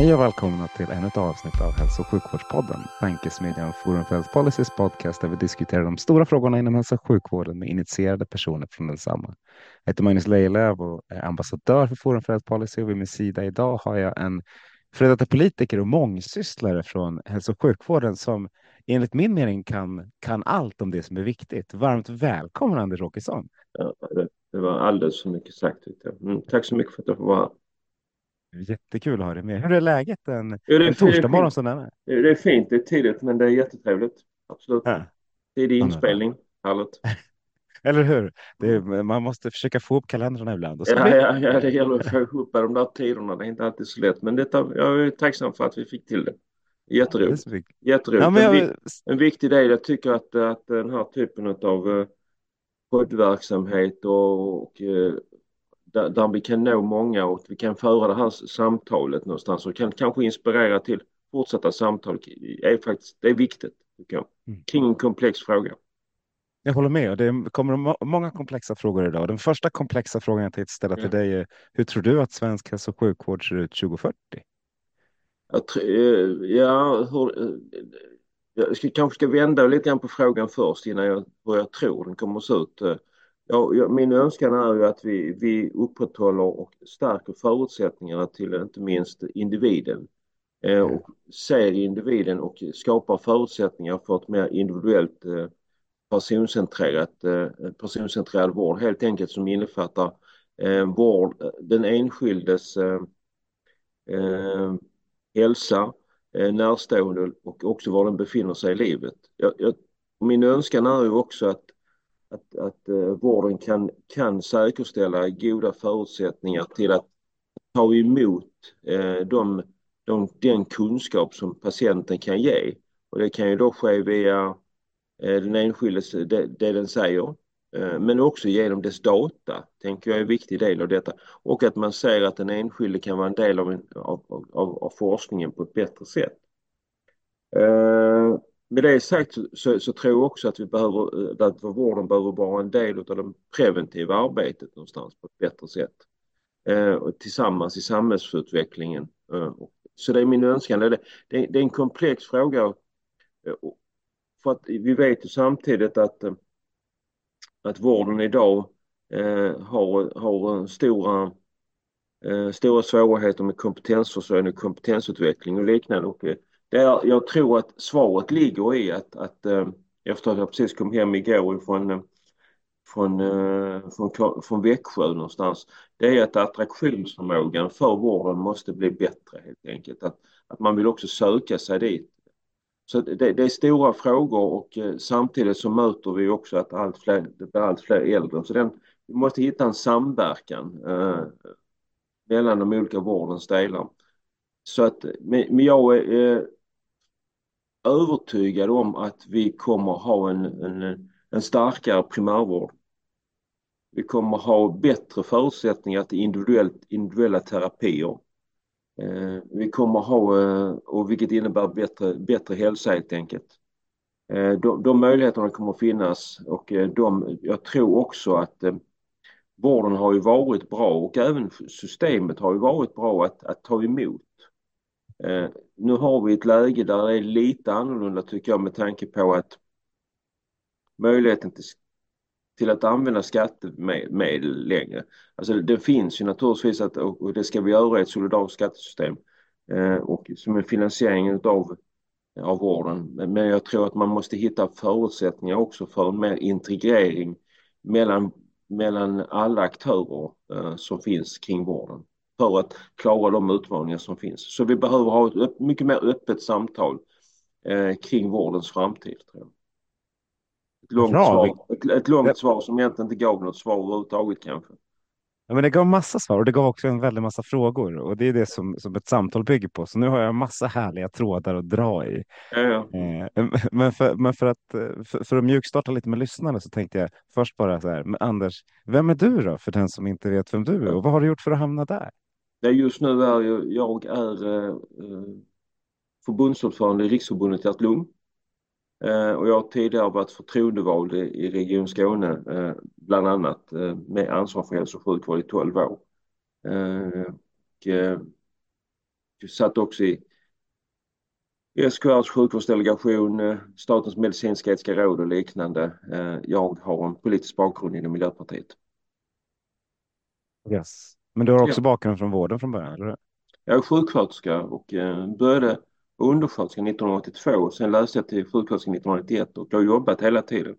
Hej och välkomna till ännu ett avsnitt av Hälso och sjukvårdspodden, tankesmedjan Forum för Health Policies podcast där vi diskuterar de stora frågorna inom hälso och sjukvården med initierade personer från densamma. Jag heter Magnus Lejelöw och är ambassadör för Forum för Health Policy och vid min sida idag har jag en före detta politiker och mångsysslare från hälso och sjukvården som enligt min mening kan, kan allt om det som är viktigt. Varmt välkommen Anders Åkesson. Ja, det, det var alldeles för mycket sagt. Mm, tack så mycket för att jag får vara här. Jättekul att ha dig med. Hur är läget en, jo, en torsdag morgon som denna? Det är fint, det är tidigt men det är jättetrevligt. Absolut. Ja. Tidig inspelning, härligt. Eller hur? Är, man måste försöka få upp kalendrarna ibland. ja, ja, ja, det gäller att få ihop de där tiderna. Det är inte alltid så lätt. Men detta, jag är tacksam för att vi fick till det. Jätteroligt. Jätteroligt. Ja, jag... en, en, viktig del, jag tycker att, att den här typen av uh, poddverksamhet och, och uh, där, där, vi kan nå många och vi kan föra det här samtalet någonstans och kan kanske inspirera till fortsatta samtal är faktiskt det är viktigt tycker jag, mm. kring en komplex fråga. Jag håller med. Det kommer många komplexa frågor idag. Den första komplexa frågan jag tänkte ställa till ja. dig är hur tror du att svensk hälso och sjukvård ser ut 2040? Jag, eh, ja, hur, eh, jag ska, kanske ska vända lite grann på frågan först innan jag, hur jag tror den kommer att se ut. Ja, min önskan är ju att vi, vi upprätthåller och stärker förutsättningarna till inte minst individen eh, mm. och ser individen och skapar förutsättningar för ett mer individuellt eh, personcentrerat, eh, personcentrerad vård helt enkelt som innefattar eh, vård, den enskildes eh, eh, hälsa, eh, närstående och också var den befinner sig i livet. Jag, jag, min önskan är ju också att att, att eh, vården kan, kan säkerställa goda förutsättningar till att ta emot eh, de, de, den kunskap som patienten kan ge. Och det kan ju då ske via eh, den enskildes, det, det den säger, men också genom dess data, tänker jag är en viktig del av detta. Och att man ser att den enskilde kan vara en del av, en, av, av, av forskningen på ett bättre sätt med det sagt så, så, så, tror jag också att vi behöver, eh, att vården behöver vara en del av det preventiva arbetet någonstans på ett bättre sätt. Eh, tillsammans i samhällsutvecklingen. Eh, så det är min önskan. Det, det, det är en komplex fråga. Eh, för att vi vet ju samtidigt att, eh, att vården idag eh, har, har stora, stora svårigheter med kompetensförsörjning, kompetensutveckling och liknande. Och, där jag tror att svaret ligger i att, att eh, efter att jag precis kom hem igår eh, från, eh, från, från, från Växjö någonstans, det är att attraktionsförmågan för vården måste bli bättre helt enkelt. Att, att man vill också söka sig dit. Så det, det är stora frågor och eh, samtidigt så möter vi också att allt fler, det blir allt fler äldre. Så den, vi måste hitta en samverkan eh, mellan de olika vårdens delar. Så att, men jag är eh, övertygad om att vi kommer ha en, en, en starkare primärvård. Vi kommer ha bättre förutsättningar till individuellt, individuella terapier. Eh, vi kommer ha, eh, och vilket innebär bättre, bättre hälsa helt enkelt. Eh, de, de möjligheterna kommer att finnas och eh, de, jag tror också att eh, vården har ju varit bra och även systemet har ju varit bra att, att ta emot Eh, nu har vi ett läge där det är lite annorlunda tycker jag med tanke på att möjligheten till, till att använda skattemedel längre. Alltså det finns ju naturligtvis att, och det ska vi göra i ett solidariskt skattesystem eh, och som en finansiering av, av vården. Men jag tror att man måste hitta förutsättningar också för en mer integrering mellan, mellan alla aktörer eh, som finns kring vården för att klara de utmaningar som finns. Så vi behöver ha ett mycket mer öppet samtal eh, kring vårdens framtid. Tror jag. ett långt, Bra. svar, ett, ett långt det... svar som egentligen inte gav något svar överhuvudtaget kanske. Ja, men det gav massa svar och det gav också en väldig massa frågor och det är det som, som ett samtal bygger på. Så nu har jag massa härliga trådar att dra i. Ja, ja. Eh, men, för, men för att för, för att mjukstarta lite med lyssnarna så tänkte jag först bara så här. Men Anders, vem är du då för den som inte vet vem du är och vad har du gjort för att hamna där? Det just nu är jag, jag är eh, eh, förbundsordförande i Riksförbundet Hjärt-Lung Eh, och jag har tidigare varit förtroendevald i Region Skåne, eh, bland annat eh, med ansvar för hälso och sjukvård i 12 år. Eh, och eh, jag satt också i SKRs sjukvårdsdelegation, Statens medicinsk-etiska råd och liknande. Jag har en politisk bakgrund inom Miljöpartiet. Yes. Men du har också ja. bakgrund från vården från början? Eller? Jag är sjuksköterska och började undersköterska 1982 och sen läste jag till sjuksköterska 1991 och jag har jobbat hela tiden.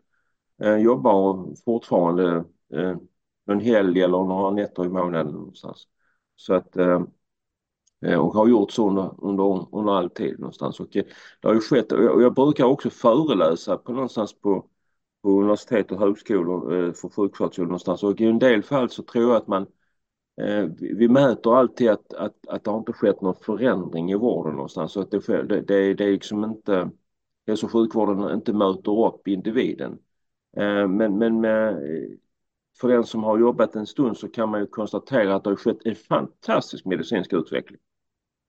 Jag eh, jobbar fortfarande eh, någon helg eller några nätter i månaden någonstans. Så att eh, och har gjort så under, under, under all tid någonstans. Och det har ju skett och jag brukar också föreläsa på någonstans på, på universitet och högskolor för sjuksköterskor någonstans och i en del fall så tror jag att man Eh, Eh, vi mäter alltid att, att, att det har inte skett någon förändring i vården någonstans. Så att det, sker, det, det, det är liksom inte, hälso och sjukvården inte möter upp individen. Eh, men, men med, för den som har jobbat en stund så kan man ju konstatera att det har skett en fantastisk medicinsk utveckling.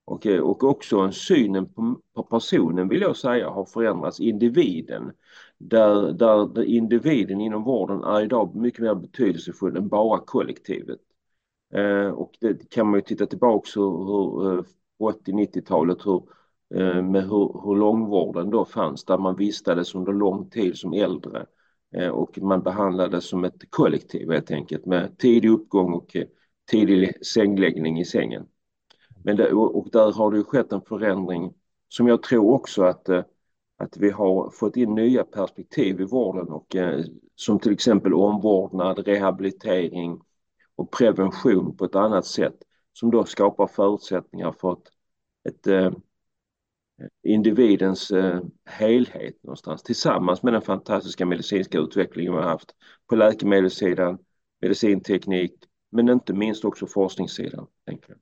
Och, eh, och också synen på, på personen vill jag säga har förändrats, individen. Där, där individen inom vården är idag mycket mer betydelsefull än bara kollektivet. Eh, och det kan man ju titta tillbaka hur, 80-90-talet hur, eh, eh, med hur, hur långvården då fanns där man vistades under lång tid som äldre och man behandlades som ett kollektiv helt enkelt med tidig uppgång och tidig sängläggning i sängen. Men det, och där har det ju skett en förändring som jag tror också att, att vi har fått in nya perspektiv i vården och som till exempel omvårdnad, rehabilitering, och prevention på ett annat sätt som då skapar förutsättningar för ett, ett eh, individens eh, helhet någonstans tillsammans med den fantastiska medicinska utvecklingen vi har haft på läkemedelssidan, medicinteknik men inte minst också forskningssidan. Tänker jag.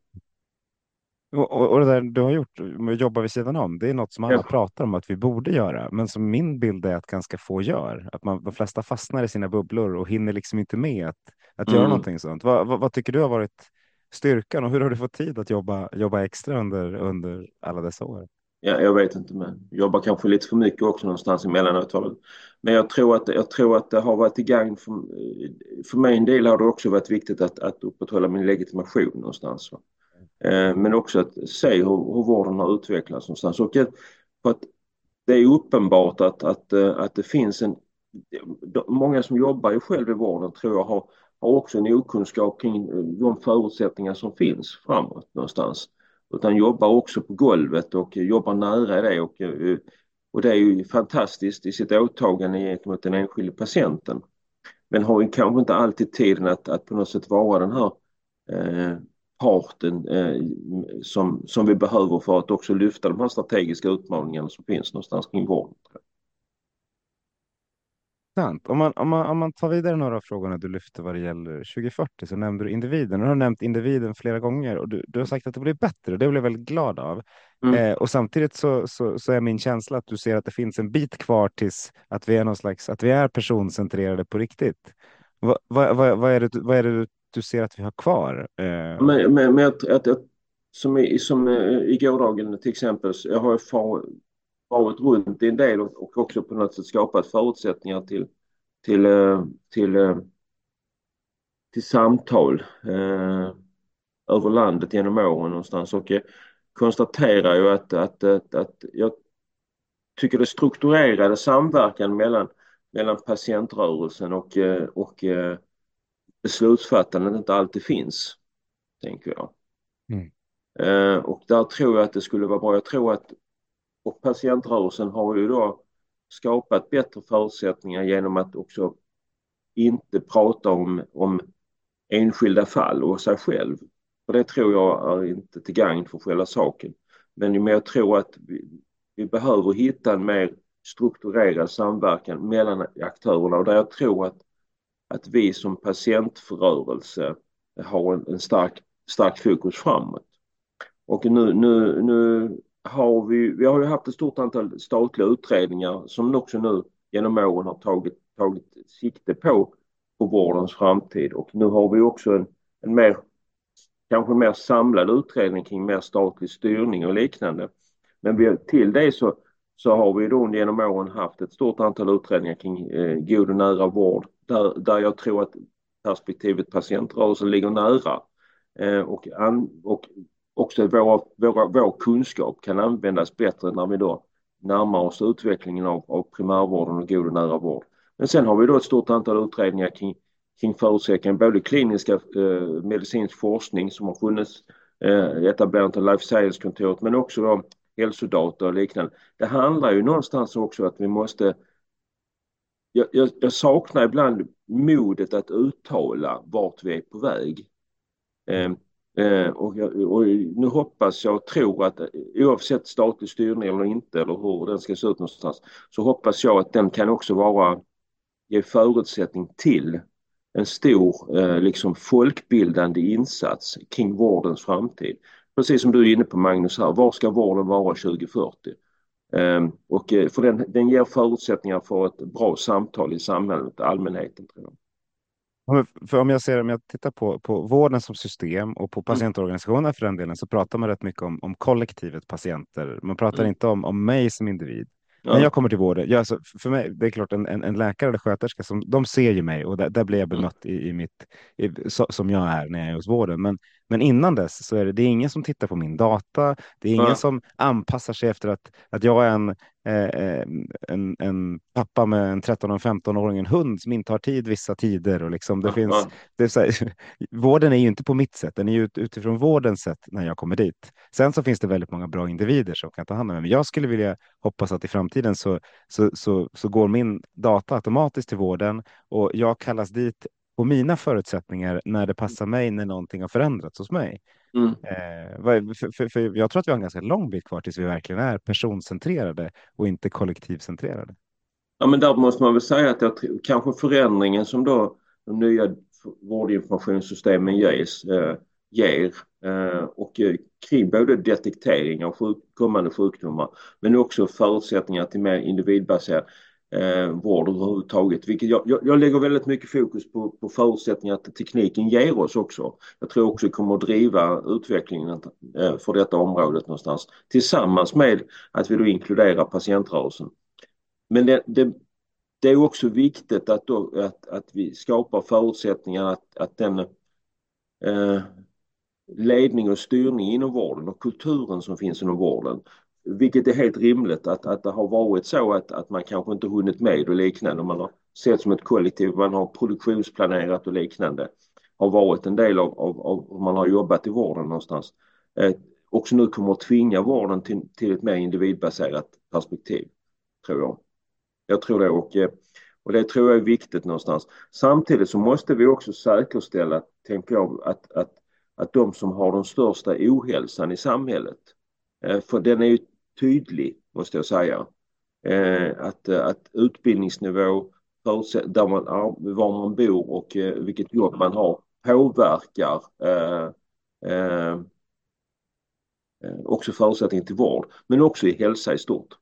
Och, och, det där du har gjort att jobba vid sidan om, det är något som alla ja. pratar om att vi borde göra, men som min bild är att ganska få gör. Att man, de flesta fastnar i sina bubblor och hinner liksom inte med att, att mm. göra någonting sånt. Vad, vad, vad, tycker du har varit styrkan och hur har du fått tid att jobba, jobba extra under, under alla dessa år? Ja, jag vet inte, men jobbar kanske lite för mycket också någonstans emellanåt. Men jag tror att, jag tror att det har varit till gagn för, för min del har det också varit viktigt att, att upprätthålla min legitimation någonstans. Eh, men också att se hur, hur vården har utvecklats någonstans. Och för att det är uppenbart att, att, att det finns en... Många som jobbar ju själv i vården tror jag har, har också en okunskap kring eh, de förutsättningar som finns framåt någonstans. Utan jobbar också på golvet och eh, jobbar nära det och, eh, och det är ju fantastiskt i sitt åtagande gentemot den enskilde patienten. Men har ju kanske inte alltid tiden att, att på något sätt vara den här eh, parten eh, som, som vi behöver för att också lyfta de här strategiska utmaningarna som finns någonstans kring vården. Sant. Om man, om, man, om man tar vidare några av frågorna du lyfte vad det gäller 2040 så nämnde du individen. Du har nämnt individen flera gånger och du, du har sagt att det blir bättre och det blev jag väldigt glad av. Mm. Eh, och samtidigt så, så, så, är min känsla att du ser att det finns en bit kvar tills att vi är någon slags, att vi är personcentrerade på riktigt. Vad, vad, vad, vad är, det, vad är det du ser att vi har kvar? Eh... Men, men, men att, att, att, som, i, som eh, i gårdagen till exempel, jag har far, varit runt i en del och, och också på något sätt skapat förutsättningar till, till, eh, till, till, till samtal eh, över landet genom åren någonstans och eh, konstaterar ju att, att, att, att jag tycker det strukturerade samverkan mellan, mellan patientrörelsen och, och beslutsfattandet inte alltid finns, tänker jag. Mm. Eh, och där tror jag att det skulle vara bra. Jag tror att och patientrörelsen har ju då skapat bättre förutsättningar genom att också inte prata om, om enskilda fall och sig själv. För det tror jag är inte till gagn för själva saken. Men jag tror att vi, vi behöver hitta en mer strukturerad samverkan mellan aktörerna och där jag tror att, att vi som patientrörelse har en, en stark, stark fokus framåt. Och nu, nu, nu har vi, vi har ju haft ett stort antal statliga utredningar som också nu genom åren har tagit, tagit sikte på, på vårdens framtid och nu har vi också en, en mer, kanske mer samlad utredning kring mer statlig styrning och liknande. Men vi, till det så, så har vi då genom åren haft ett stort antal utredningar kring eh, god och nära vård där, där jag tror att perspektivet patientrörelse ligger nära. Eh, och, an, och också vår, vår, vår kunskap kan användas bättre när vi då närmar oss utvecklingen av, av primärvården och god och nära vård. Men sen har vi då ett stort antal utredningar kring, kring förutsättningar, både kliniska eh, medicinsk forskning som har funnits, eh, etablerandet av life science-kontoret, men också då hälsodata och liknande. Det handlar ju någonstans också att vi måste jag, jag, jag, saknar ibland modet att uttala vart vi är på väg. Eh, eh, och, och, nu hoppas jag och tror att eh, oavsett statlig styrning eller inte eller hur den ska se ut någonstans så hoppas jag att den kan också vara ge förutsättning till en stor eh, liksom folkbildande insats kring vårdens framtid. Precis som du är inne på Magnus här, var ska vården vara 2040? Ehm, eh, och för den, den ger förutsättningar för ett bra samtal i samhället, allmänheten. Tror jag. För om jag ser, om jag tittar på, på vården som system och på mm. patientorganisationer för den delen så pratar man rätt mycket om, om kollektivet patienter. Man pratar mm. inte om, om mig som individ. Ja. När jag kommer till vården, jag, alltså, för mig, det är klart en, en, en, läkare eller sköterska, som, de ser ju mig och där, där blir jag mm. bemött i, i mitt, i, så, som jag är när jag är hos vården. Men, men innan dess så är det, det är ingen som tittar på min data. Det är ingen ja. som anpassar sig efter att, att jag är en, eh, en, en pappa med en 13 och 15-åring, en hund som inte har tid vissa tider. Och liksom det ja. finns, det är så här, vården är ju inte på mitt sätt, den är ju utifrån vårdens sätt när jag kommer dit. Sen så finns det väldigt många bra individer som kan ta hand om mig, men jag skulle vilja hoppas att i framtiden så, så, så, så går min data automatiskt till vården och jag kallas dit på mina förutsättningar när det passar mig när någonting har förändrats hos mig. Mm. Eh, för, för, för, jag tror att vi har en ganska lång bit kvar tills vi verkligen är personcentrerade och inte kollektivcentrerade. Ja, men där måste man väl säga att jag, kanske förändringen som då de nya vårdinformationssystemen ges, eh, ger eh, och eh, kring både detektering av sjuk, kommande sjukdomar men också förutsättningar till mer individbaserad eh, vård överhuvudtaget. Vilket jag, jag, jag, lägger väldigt mycket fokus på, på förutsättningar att tekniken ger oss också. Jag tror också kommer att driva utvecklingen eh, för detta området någonstans tillsammans med att vi då inkluderar patientrörelsen. Men det, det, det är också viktigt att, då, att, att vi skapar förutsättningar att, att den eh, ledning och styrning inom vården och kulturen som finns inom vården vilket är helt rimligt att, att det har varit så att, att man kanske inte hunnit med och liknande. Man har sett som ett kollektiv, man har produktionsplanerat och liknande. Har varit en del av, av, av hur man har jobbat i vården någonstans. Eh, också nu kommer att tvinga vården till, till ett mer individbaserat perspektiv, tror jag. Jag tror det och, eh, och det tror jag är viktigt någonstans. Samtidigt så måste vi också säkerställa, tänker jag, att, att, att de som har den största ohälsan i samhället, eh, för den är ju tydlig, måste jag säga. Eh, att, eh, att utbildningsnivå, där man, var man bor och eh, vilket jobb man har påverkar också förutsättningen till vård, men också i hälsa i stort.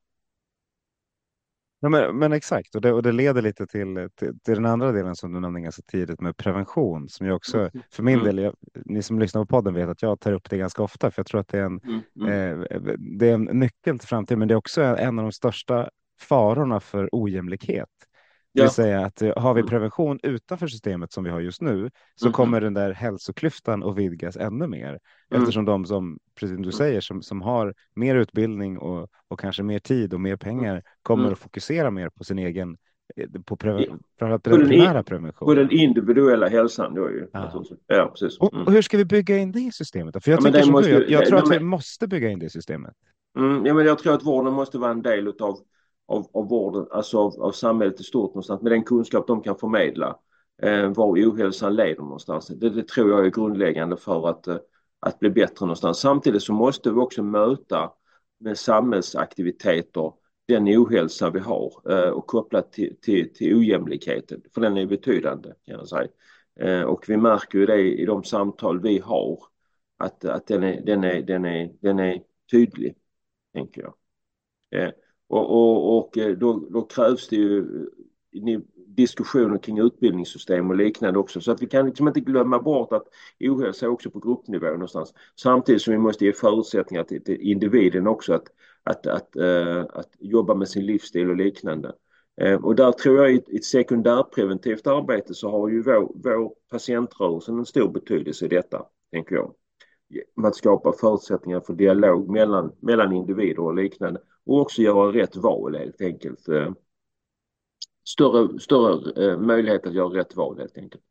Ja, men, men exakt, och det, och det leder lite till, till, till, den andra delen som du nämnde ganska tidigt med prevention som jag också, mm. för min mm. del, jag, ni som lyssnar på podden vet att jag tar upp det ganska ofta för jag tror att det är en, mm. mm. eh, det är en nyckel till framtiden, men det är också en av de största farorna för ojämlikhet. Det vill säga att eh, har vi mm. prevention utanför systemet som vi har just nu så mm. kommer den där hälsoklyftan att vidgas ännu mer. Mm. Eftersom de som, precis som du säger, som, som har mer utbildning och, och kanske mer tid och mer pengar kommer mm. att fokusera mer på sin egen eh, på, pre, på primära prevention. På den individuella hälsan då ju. Ja. ja precis. Och, och, hur ska vi bygga in det i systemet? För jag, ja, måste, du, jag, jag tror att vi måste bygga in det i systemet. Mm, ja, men jag tror att vården måste vara en del av av, av vården, alltså av, av samhället i stort någonstans, med den kunskap de kan förmedla eh, var ohälsan leder någonstans. Det, det, tror jag är grundläggande för att, eh, att bli bättre någonstans. Samtidigt så måste vi också möta med samhällsaktiviteter den ohälsa vi har eh, och kopplat till, till, till ojämlikheten, för den är betydande kan jag säga. Eh, och vi märker ju det i de samtal vi har att, att den, är, den, är, den, är, den är tydlig, tänker jag. Eh, och, och, och eh, då, då krävs det ju eh, diskussioner kring utbildningssystem och liknande också. Så att vi kan liksom inte glömma bort att ohälsa också på gruppnivå någonstans. Samtidigt som vi måste ge förutsättningar till, till individen också att, att, att, uh, att jobba med sin livsstil och liknande. Uh, och där tror jag i ett sekundärpreventivt arbete så har ju vår, vår patientrörelse en stor betydelse i detta, tänker jag. Att skapa förutsättningar för dialog mellan, mellan individer och liknande och också göra rätt val helt enkelt. Eh, större, större eh, möjlighet att göra rätt val helt enkelt.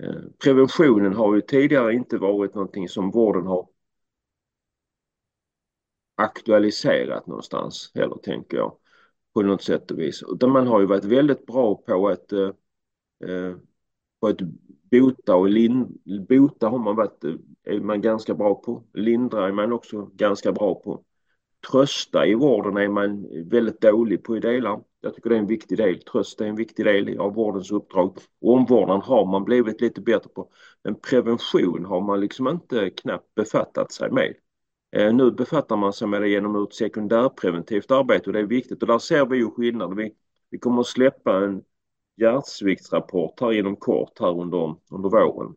Eh, preventionen har ju tidigare inte varit någonting som vården har aktualiserat någonstans heller tänker jag på något sätt och vis. Utan man har ju varit väldigt bra på att, eh på att bota och lin, bota har man varit, är man ganska bra på. Lindra är man också ganska bra på. Trösta i vården är man väldigt dålig på i delar. Jag tycker det är en viktig del. Tröst är en viktig del av vårdens uppdrag. Omvårdnad har man blivit lite bättre på. Men prevention har man liksom inte knappt befattat sig med. Eh, nu befattar man sig med det genom ett sekundärpreventivt arbete och det är viktigt och där ser vi ju skillnad. Vi, vi kommer att släppa en hjärtsviktsrapport här inom kort här under, under våren.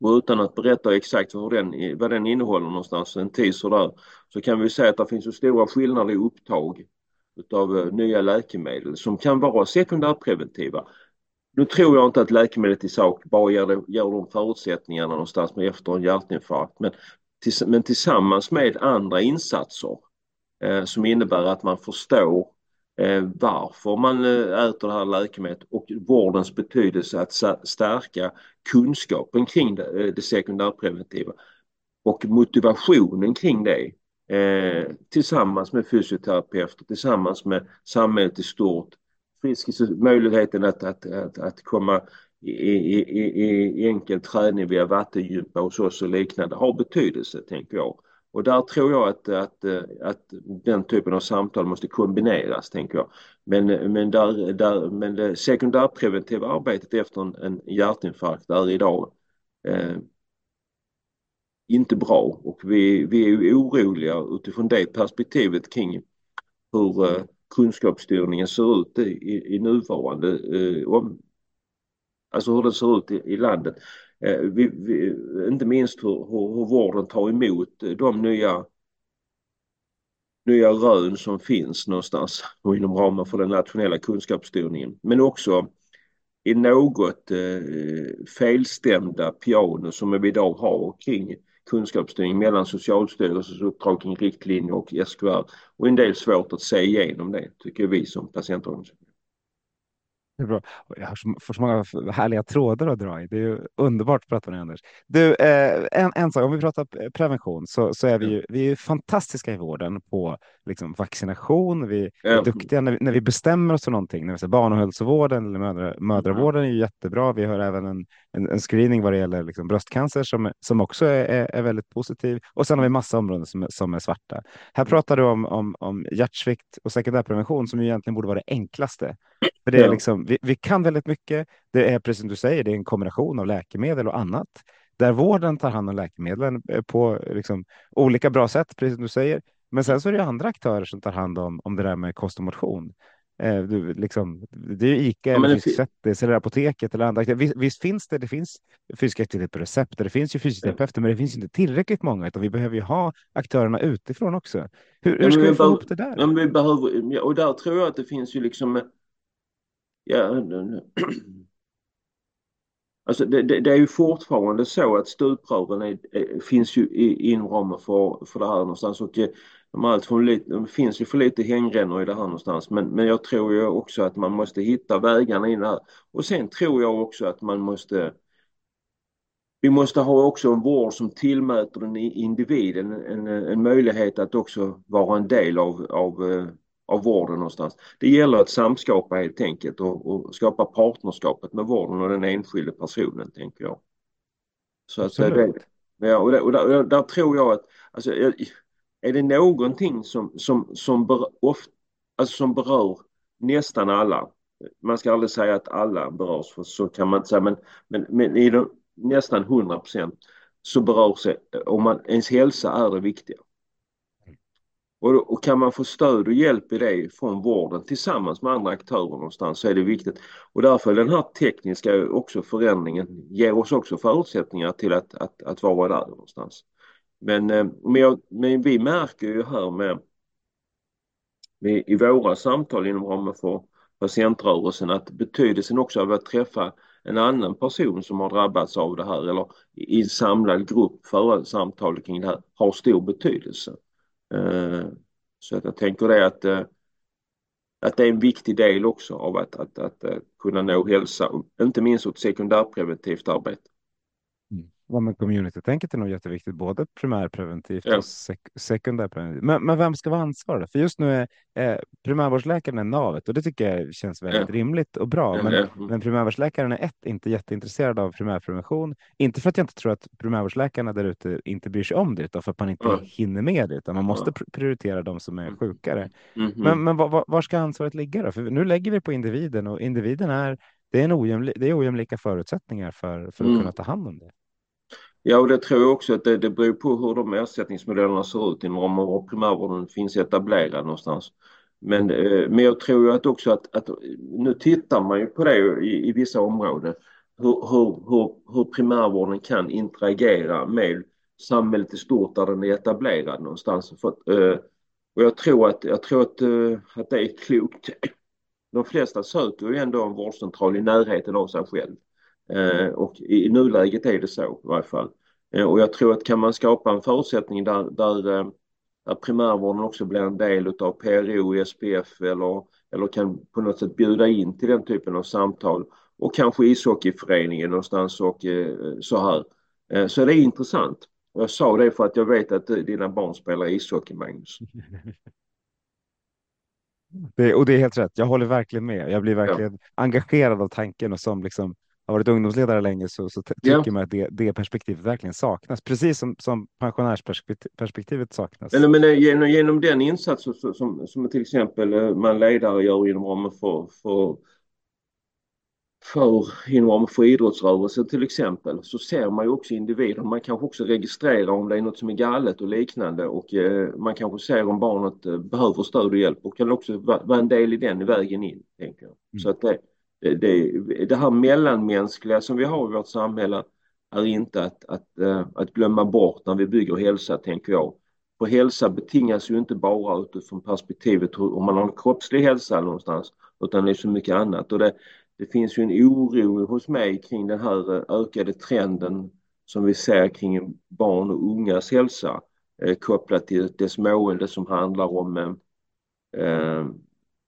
Och utan att berätta exakt vad den, vad den innehåller någonstans, en teaser där, så kan vi säga att det finns stora skillnader i upptag utav eh, nya läkemedel som kan vara sekundärpreventiva. Nu tror jag inte att läkemedlet i sak bara ger, ger de förutsättningarna någonstans med efter en hjärtinfarkt men, tills, men tillsammans med andra insatser eh, som innebär att man förstår Eh, varför man eh, äter det här läkemedlet och vårdens betydelse att stärka kunskapen kring det, eh, det sekundärpreventiva och motivationen kring det eh, tillsammans med fysioterapeuter, tillsammans med samhället i stort. Friskis, möjligheten att, att, att, att komma i, i, i, i enkel träning via vattengympa hos oss och liknande har betydelse, tänker jag. Och där tror jag att, att, eh, att den typen av samtal måste kombineras, tänker jag. Men, men, där, där, men det sekundärpreventiva arbetet efter en, en hjärtinfarkt är idag eh, inte bra och vi, vi är oroliga utifrån det perspektivet kring hur eh, kunskapsstyrningen ser ut i, i nuvarande, eh, om, alltså hur det ser ut i, i landet. Eh, vi, vi, inte minst hur, hur, hur vården tar emot eh, de nya nya rön som finns någonstans och inom ramen för den nationella kunskapsstyrningen. Men också i något eh, felstämda piano som vi idag har kring kunskapsstyrning mellan Socialstyrelsens uppdrag kring riktlinjer och SKR och en del svårt att se igenom det tycker vi som patientorganisation. Det är bra. Jag har så, så många härliga trådar att dra i. Det är ju underbart att prata med dig, Anders. Du, eh, en, en sak, om vi pratar prevention så, så är vi ju, vi är fantastiska i vården på liksom, vaccination. Vi är duktiga när vi, när vi bestämmer oss för någonting. När vi säger barnhälsovården eller mödra, mödravården är ju jättebra. Vi har även en, en, en screening vad det gäller liksom, bröstcancer som, som också är, är, väldigt positiv. Och sen har vi massa områden som, som är svarta. Här pratar du om, om, om hjärtsvikt och sekundärprevention som egentligen borde vara det enklaste. För det är liksom, vi, vi kan väldigt mycket. Det är precis som du säger, det är en kombination av läkemedel och annat där vården tar hand om läkemedlen eh, på liksom, olika bra sätt, precis som du säger. Men sen så är det andra aktörer som tar hand om, om det där med kost och motion. Eh, du, liksom, det är Ica, ja, eller eller Apoteket eller andra. Visst, visst, finns det, det finns aktivitet på recept det finns ju fysioterapeuter, men det finns inte tillräckligt många, utan vi behöver ju ha aktörerna utifrån också. Hur, hur ska vi, vi få ihop det där? Ja, vi behöver, och där tror jag att det finns ju liksom ja, alltså det, det, det, är ju fortfarande så att stuprören är, är, finns ju inom ramen för, för det här någonstans. Och eh, de, allt för lite, det finns ju för lite hängrännor i det här någonstans. Men, men jag tror ju också att man måste hitta vägarna in här. Och sen tror jag också att man måste vi måste ha också en vård som tillmäter den individen en, en, en möjlighet att också vara en del av, av eh, av vården någonstans. Det gäller att samskapa helt enkelt och, och skapa partnerskapet med vården och den enskilde personen tänker jag. Så att det, ja, och, där, och där, där, tror jag att alltså, är det någonting som, som, som ber, ofta, alltså som berör nästan alla. Man ska aldrig säga att alla berörs, för så kan man inte säga, men, men, men i de, nästan 100 procent så berör sig, om man, ens hälsa är det viktiga. Och, och, kan man få stöd och hjälp i det från vården tillsammans med andra aktörer någonstans så är det viktigt. Och därför är den här tekniska också förändringen ger oss också förutsättningar till att, att, att vara där någonstans. Men, eh, men, jag, men vi märker ju här med, med i våra samtal inom ramen för patientrörelsen att betydelsen också av att träffa en annan person som har drabbats av det här eller i en samlad grupp föra samtal kring det här har stor betydelse. Eh, så att jag tänker det att, eh, att det är en viktig del också av att, att, att, att kunna nå hälsa, inte minst åt sekundärpreventivt arbete. Ja, men community-tänket är nog jätteviktigt, både primärpreventivt ja. och sek sekundärpreventivt. Men, men vem ska vara ansvarig? För just nu är eh, primärvårdsläkaren är navet och det tycker jag känns väldigt ja. rimligt och bra. Men, ja, men primärvårdsläkaren är ett, inte jätteintresserad av primärprevention. Inte för att jag inte tror att primärvårdsläkarna där ute inte bryr sig om det, utan för att man inte hinner med det, utan man måste prioritera de som är mm. sjukare. Mm -hmm. Men, men var, var, ska ansvaret ligga då? För nu lägger vi på individen och individen är det är, en ojämli det är ojämlika förutsättningar för, för att mm. kunna ta hand om det. Ja, och det tror jag också att det, det beror på hur de ersättningsmodellerna ser ut inom var primärvården finns etablerad någonstans. Men, eh, men jag tror ju att också att, att nu tittar man ju på det i, i vissa områden hur, hur, hur, hur primärvården kan interagera med samhället i stort där den är etablerad någonstans. För, eh, och jag tror att, jag tror att, eh, att det är klokt. De flesta söker ju ändå en vårdcentral i närheten av sig själv. Eh, och i nuläget är det så i varje fall. Eh, och jag tror att kan man skapa en förutsättning där, där, eh, där primärvården också blir en del av PRO, SPF eller, eller kan på något sätt bjuda in till den typen av samtal och kanske ishockeyföreningen någonstans och så här. Så är det intressant. Jag sa det för att jag vet att dina barn spelar ishockey, Magnus. Det, och det är helt rätt. Jag håller verkligen med. Jag blir verkligen ja. engagerad av tanken och som liksom har varit ungdomsledare länge så, så tycker ja. man att det, det perspektivet verkligen saknas, precis som, som pensionärsperspektivet saknas. Men, men genom, genom den insats som, som, som till exempel eh, man ledare gör inom ramen för, för, för, inom ramen för idrottsrörelsen till exempel så ser man ju också individer. Man kanske också registrerar om det är något som är galet och liknande och eh, man kanske ser om barnet eh, behöver stöd och hjälp och kan också vara, vara en del i den vägen in. Tänker jag. Mm. Så att det, Eh, det, det här mellanmänskliga som vi har i vårt samhälle är inte att, att, eh, att glömma bort när vi bygger hälsa, tänker jag. För hälsa betingas ju inte bara utifrån perspektivet om man har en kroppslig hälsa någonstans, utan det är så mycket annat. Och det, det finns ju en oro hos mig kring den här eh, ökade trenden som vi ser kring barn och ungas hälsa eh, kopplat till dess mående som handlar om eh,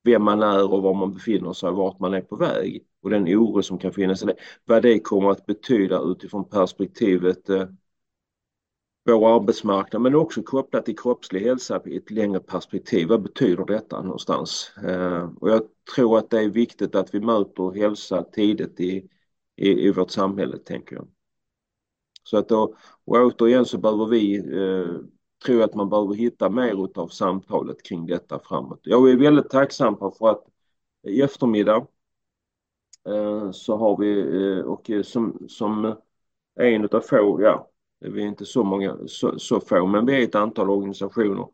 vem man är och var man befinner sig och vart man är på väg och den oro som kan finnas. Vad det kommer att betyda utifrån perspektivet eh, vår arbetsmarknad men också kopplat till kroppslig hälsa i ett längre perspektiv. Vad betyder detta någonstans? Eh, och jag tror att det är viktigt att vi möter hälsa tidigt i, i, i vårt samhälle, tänker jag. Så att då, och återigen så behöver vi eh, tror jag att man behöver hitta mer av samtalet kring detta framåt. Jag är väldigt tacksam för att i eftermiddag eh, så har vi, eh, och eh, som, som en av få, ja, vi är inte så många, så, så få, men vi är ett antal organisationer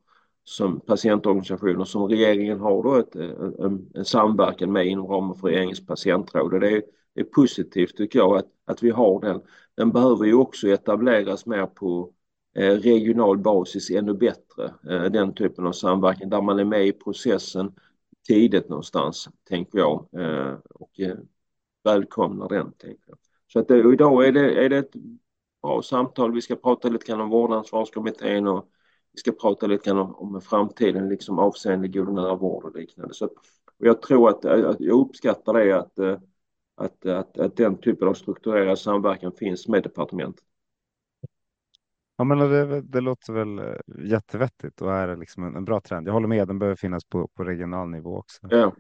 som patientorganisationer som regeringen har då ett, en, en samverkan med inom ramen för regeringens patientråd. Och det är, är positivt tycker jag att, att vi har den. Den behöver ju också etableras mer på Eh, regional basis ännu bättre. Eh, den typen av samverkan där man är med i processen tidigt någonstans, tänker jag. Eh, och välkomnar den, tänker jag. Så att idag är det, är det ett bra samtal. Vi ska prata lite grann om vårdansvarskommittén och vi ska prata lite grann om, om framtiden liksom avseende god nära vård och liknande. Så, och jag tror att, att jag uppskattar det att, att, att, att den typen av strukturerad samverkan finns med departementet. Ja, men det, det låter väl eh, jättevettigt och är liksom en, en, bra trend. Jag håller med, den behöver finnas på, på regional nivå också. Ja.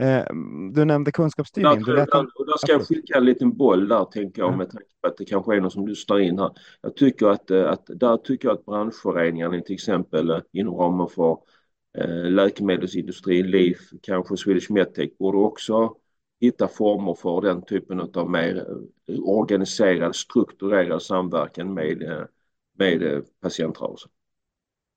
Eh, du nämnde kunskapsstyrning. Där, där, och där ska jag skicka en liten boll där, tänker jag, med tanke på att det kanske är någon som lyssnar in här. Jag tycker att, eh, att där tycker jag att branschföreningarna till exempel inom ramen för eh, läkemedelsindustrin, LIF, kanske Swedish Medtech borde också hitta former för den typen av mer organiserad, strukturerad samverkan med, med patientrörelsen.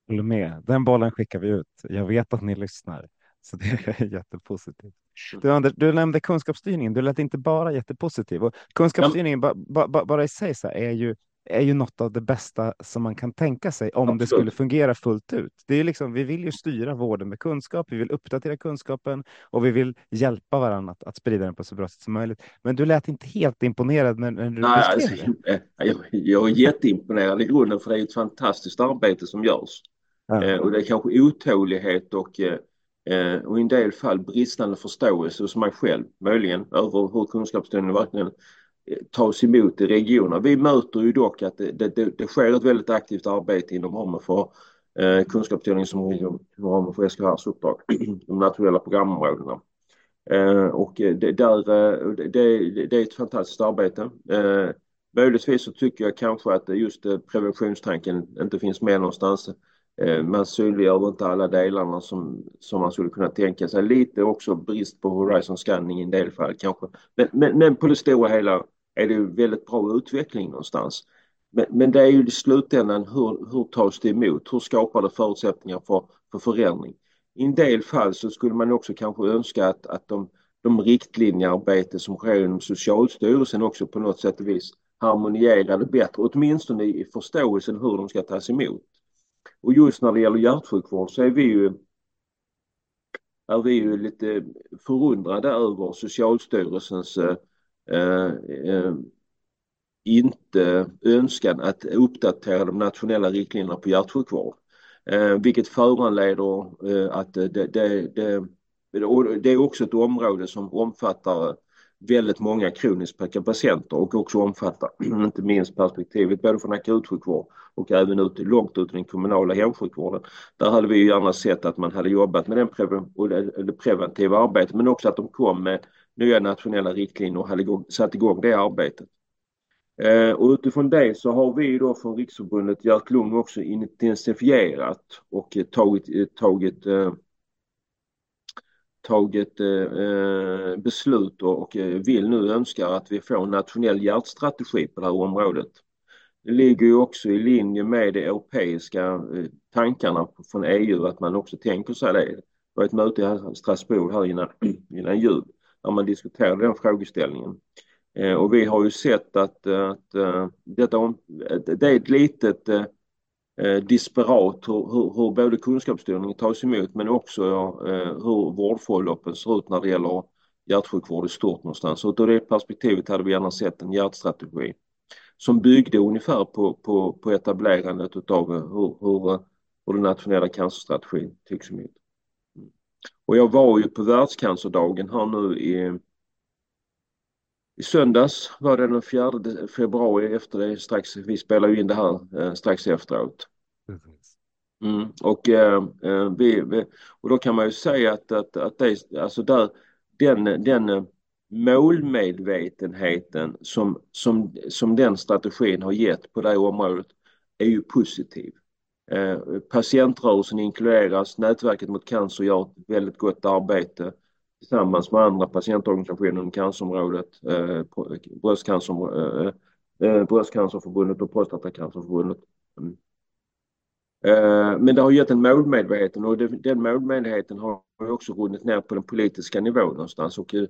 Håller med. Den bollen skickar vi ut. Jag vet att ni lyssnar, så det är jättepositivt. Du, Anders, du nämnde kunskapsstyrningen. Du lät inte bara jättepositiv och kunskapsstyrningen ja. ba, ba, bara i sig så är ju är ju något av det bästa som man kan tänka sig om Absolut. det skulle fungera fullt ut. Det är liksom, vi vill ju styra vården med kunskap, vi vill uppdatera kunskapen och vi vill hjälpa varandra att, att sprida den på så bra sätt som möjligt. Men du lät inte helt imponerad när, när du Nej, alltså, jag, jag är jätteimponerad i grunden för det är ett fantastiskt arbete som görs. Ja. Eh, och det är kanske otålighet och, eh, och i en del fall bristande förståelse hos mig själv möjligen över hur kunskapsstyrningen verkligen Eh, tas emot i regionerna. Vi möter ju dock att det, det, det sker ett väldigt aktivt arbete inom ramen för eh, kunskapsdelning som inom ramen för SKRs uppdrag, de nationella programområdena. Eh, och eh, det, där, eh, det, det, är ett fantastiskt arbete. Eh, möjligtvis så tycker jag kanske att just preventionstanken inte finns med någonstans. Eh, man synliggör inte alla delarna som, som man skulle kunna tänka sig. Lite också brist på horizon scanning i en del fall kanske. Men, men, men på det stora hela är det väldigt bra utveckling någonstans. Men, men det är ju i slutändan hur, hur tas det emot? Hur skapar det förutsättningar för, för förändring? I en del fall så skulle man också kanske önska att, att de, de riktlinjearbete som sker inom Socialstyrelsen också på något sätt och vis harmonierade bättre, åtminstone i förståelsen hur de ska tas emot. Och just när det gäller hjärtsjukvård så är vi ju är vi ju lite förundrade över Socialstyrelsens eh, Eh, eh, inte önskan att uppdatera de nationella riktlinjerna på hjärtsjukvård. Eh, vilket föranleder eh, att det, det, det, det är också ett område som omfattar väldigt många kroniska patienter och också omfattar inte minst perspektivet både från akutsjukvård och även ut, långt ut i den kommunala hemsjukvården. Där hade vi gärna sett att man hade jobbat med den det preventiva arbetet men också att de kom med nya nationella riktlinjer och hade satt igång det arbetet. Eh, och utifrån det så har vi då från Riksförbundet Hjärt-Lung också intensifierat och tagit, tagit, eh, tagit eh, beslut och eh, vill nu önska att vi får en nationell hjärtstrategi på det här området. Det ligger ju också i linje med de europeiska eh, tankarna från EU att man också tänker sig det. Det var ett möte i Strasbourg här innan, innan jul när man diskuterade den frågeställningen. Eh, och vi har ju sett att, att eh, detta, det är ett litet eh, disparat hur, hur, hur både kunskapsstyrningen tas emot men också hur vårdförloppen ser ut när det gäller hjärtsjukvård i stort någonstans. Och ur det perspektivet hade vi gärna sett en hjärtstrategi som byggde ungefär på, på, på etablerandet av hur, hur, hur den nationella cancerstrategin tycks emot. Och jag var ju på världscancerdagen här nu i, i söndags var det den 4 februari efter det strax, vi spelar ju in det här eh, strax efteråt. Mm, och, eh, eh, vi, vi, och då kan man ju säga att, att, att det, alltså där, den, den målmedvetenheten som, som, som den strategin har gett på det området är ju positiv. Eh, patientrörelsen inkluderas, nätverket mot cancer gör ett väldigt gott arbete tillsammans med andra patientorganisationer inom cancerområdet, eh, bröstcancer, eh, eh, Bröstcancerförbundet och Prostatacancerförbundet. Mm. Eh, men det har gett en målmedveten och det, den målmedveten har också runnit ner på den politiska nivån någonstans och, eh,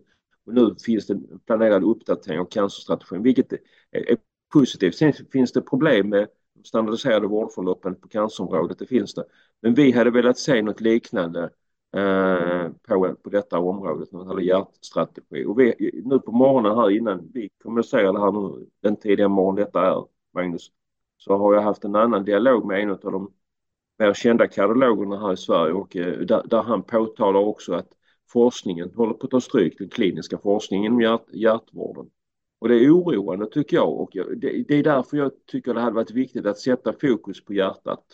och nu finns det planerad uppdatering av cancerstrategin vilket är positivt. Sen finns det problem med standardiserade vårdförloppen på cancerområdet, det finns det. Men vi hade velat se något liknande eh, på, på detta området när det gäller hjärtstrategi. Och vi, nu på morgonen här innan vi kommunicerar det här nu, den tidiga morgon detta är, Magnus, så har jag haft en annan dialog med en av de mer kända kardiologerna här i Sverige och eh, där, där, han påtalar också att forskningen håller på att ta stryk, den kliniska forskningen inom hjärt, hjärtvården. Och det är oroande tycker jag och det, det är därför jag tycker det hade varit viktigt att sätta fokus på hjärtat.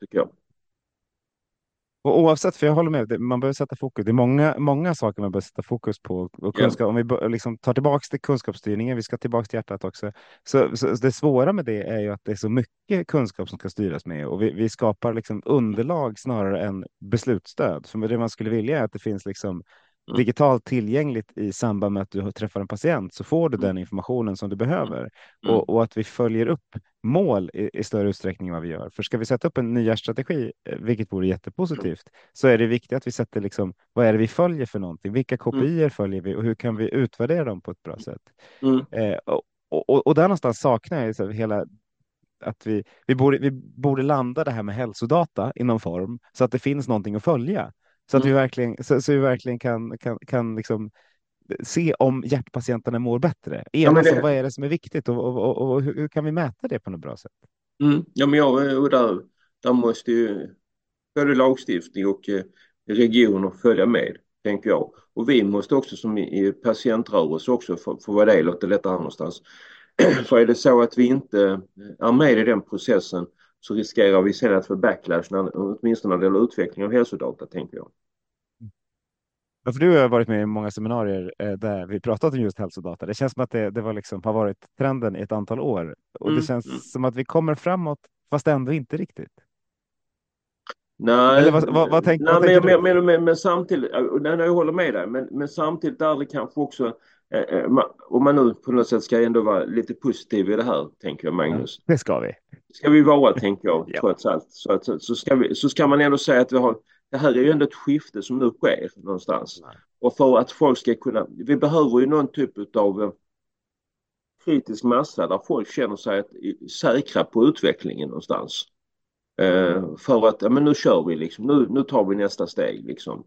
Tycker jag. Och oavsett, för jag håller med, man behöver sätta fokus. Det är många, många saker man behöver sätta fokus på. Och kunskap, yeah. Om vi liksom tar tillbaka till kunskapsstyrningen, vi ska tillbaka till hjärtat också. Så, så, det svåra med det är ju att det är så mycket kunskap som ska styras med och vi, vi skapar liksom underlag snarare än beslutsstöd. För det man skulle vilja är att det finns liksom. Digitalt tillgängligt i samband med att du träffar en patient så får du mm. den informationen som du behöver mm. och, och, att vi följer upp mål i, i, större utsträckning än vad vi gör. För ska vi sätta upp en nya strategi, eh, vilket vore jättepositivt, så är det viktigt att vi sätter liksom vad är det vi följer för någonting? Vilka kopior mm. följer vi och hur kan vi utvärdera dem på ett bra sätt? Mm. Eh, och, och, och där någonstans saknar jag så hela att vi, vi, borde, vi borde landa det här med hälsodata i någon form så att det finns någonting att följa. Så att vi mm. verkligen, så, så, vi verkligen kan, kan, kan liksom se om hjärtpatienterna mår bättre. Ja, det... vad är det som är viktigt och, och, och, och, hur kan vi mäta det på något bra sätt? Mm. Ja, men jag, och där, där måste ju både lagstiftning och eh, regioner följa med, tänker jag. Och vi måste också som i, patientrörelse också få, få vara del av det detta någonstans. För är det så att vi inte är med i den processen så riskerar vi sen att få backlash, när, åtminstone när det gäller utveckling av hälsodata, tänker jag. Ja, för du har varit med i många seminarier eh, där vi pratat om just hälsodata. Det känns som att det, det var liksom, har varit trenden i ett antal år och mm. det känns mm. som att vi kommer framåt, fast ändå inte riktigt. Nej, vad, vad, vad tänk, nej men, men, men, men, samtidigt, nej, jag håller med dig, men, men samtidigt är det kanske också om man nu på något sätt ska ändå vara lite positiv i det här, tänker jag Magnus. Det ska vi. ska vi vara, tänker jag, ja. trots allt. Så, att, så, ska vi, så ska man ändå säga att vi har, det här är ju ändå ett skifte som nu sker någonstans. Nej. Och för att folk ska kunna, vi behöver ju någon typ av eh, kritisk massa där folk känner sig att, säkra på utvecklingen någonstans. Eh, för att, ja men nu kör vi liksom, nu, nu tar vi nästa steg liksom.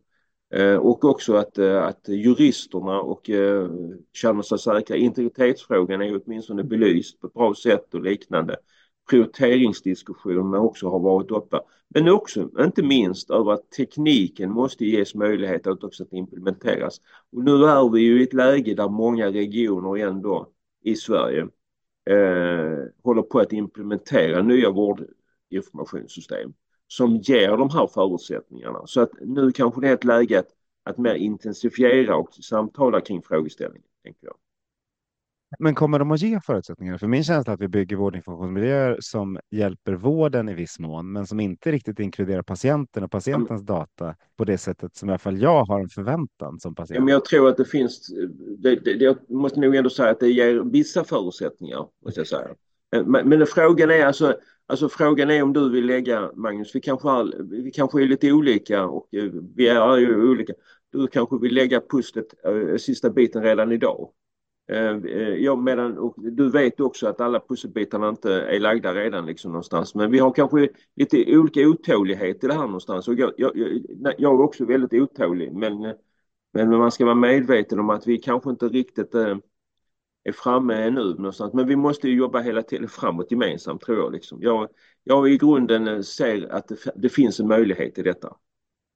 Eh, och också att, eh, att juristerna och eh, känner sig säkra. Integritetsfrågan är åtminstone belyst på ett bra sätt och liknande. Prioriteringsdiskussionerna också har varit uppe. Men också, inte minst, över att tekniken måste ges möjlighet att också implementeras. Och nu är vi ju i ett läge där många regioner ändå i Sverige eh, håller på att implementera nya vårdinformationssystem som ger de här förutsättningarna. Så att nu kanske det är ett läge att, att mer intensifiera och samtala kring frågeställningen, tänker jag. Men kommer de att ge förutsättningar? För min känsla är att vi bygger vårdinformationsmiljöer som hjälper vården i viss mån, men som inte riktigt inkluderar patienten och patientens data på det sättet som i alla fall jag har en förväntan som patient. Ja, men jag tror att det finns, det, det, det, jag måste nog ändå säga att det ger vissa förutsättningar, måste jag säga. Men, men frågan är alltså, Alltså frågan är om du vill lägga, Magnus, vi kanske, är, vi kanske är lite olika och eh, vi är ju olika. Du kanske vill lägga pusslet, eh, sista biten redan idag. Eh, ja, medan, och du vet också att alla pusselbitarna inte är lagda redan liksom någonstans. Men vi har kanske lite olika otålighet i det här någonstans. Och jag, jag, jag är också väldigt otålig men, men man ska vara medveten om att vi kanske inte riktigt äh, är framme nu någonstans. Men vi måste ju jobba hela tiden framåt gemensamt tror jag. Liksom. Jag, jag i grunden eh, ser att det, det finns en möjlighet i detta.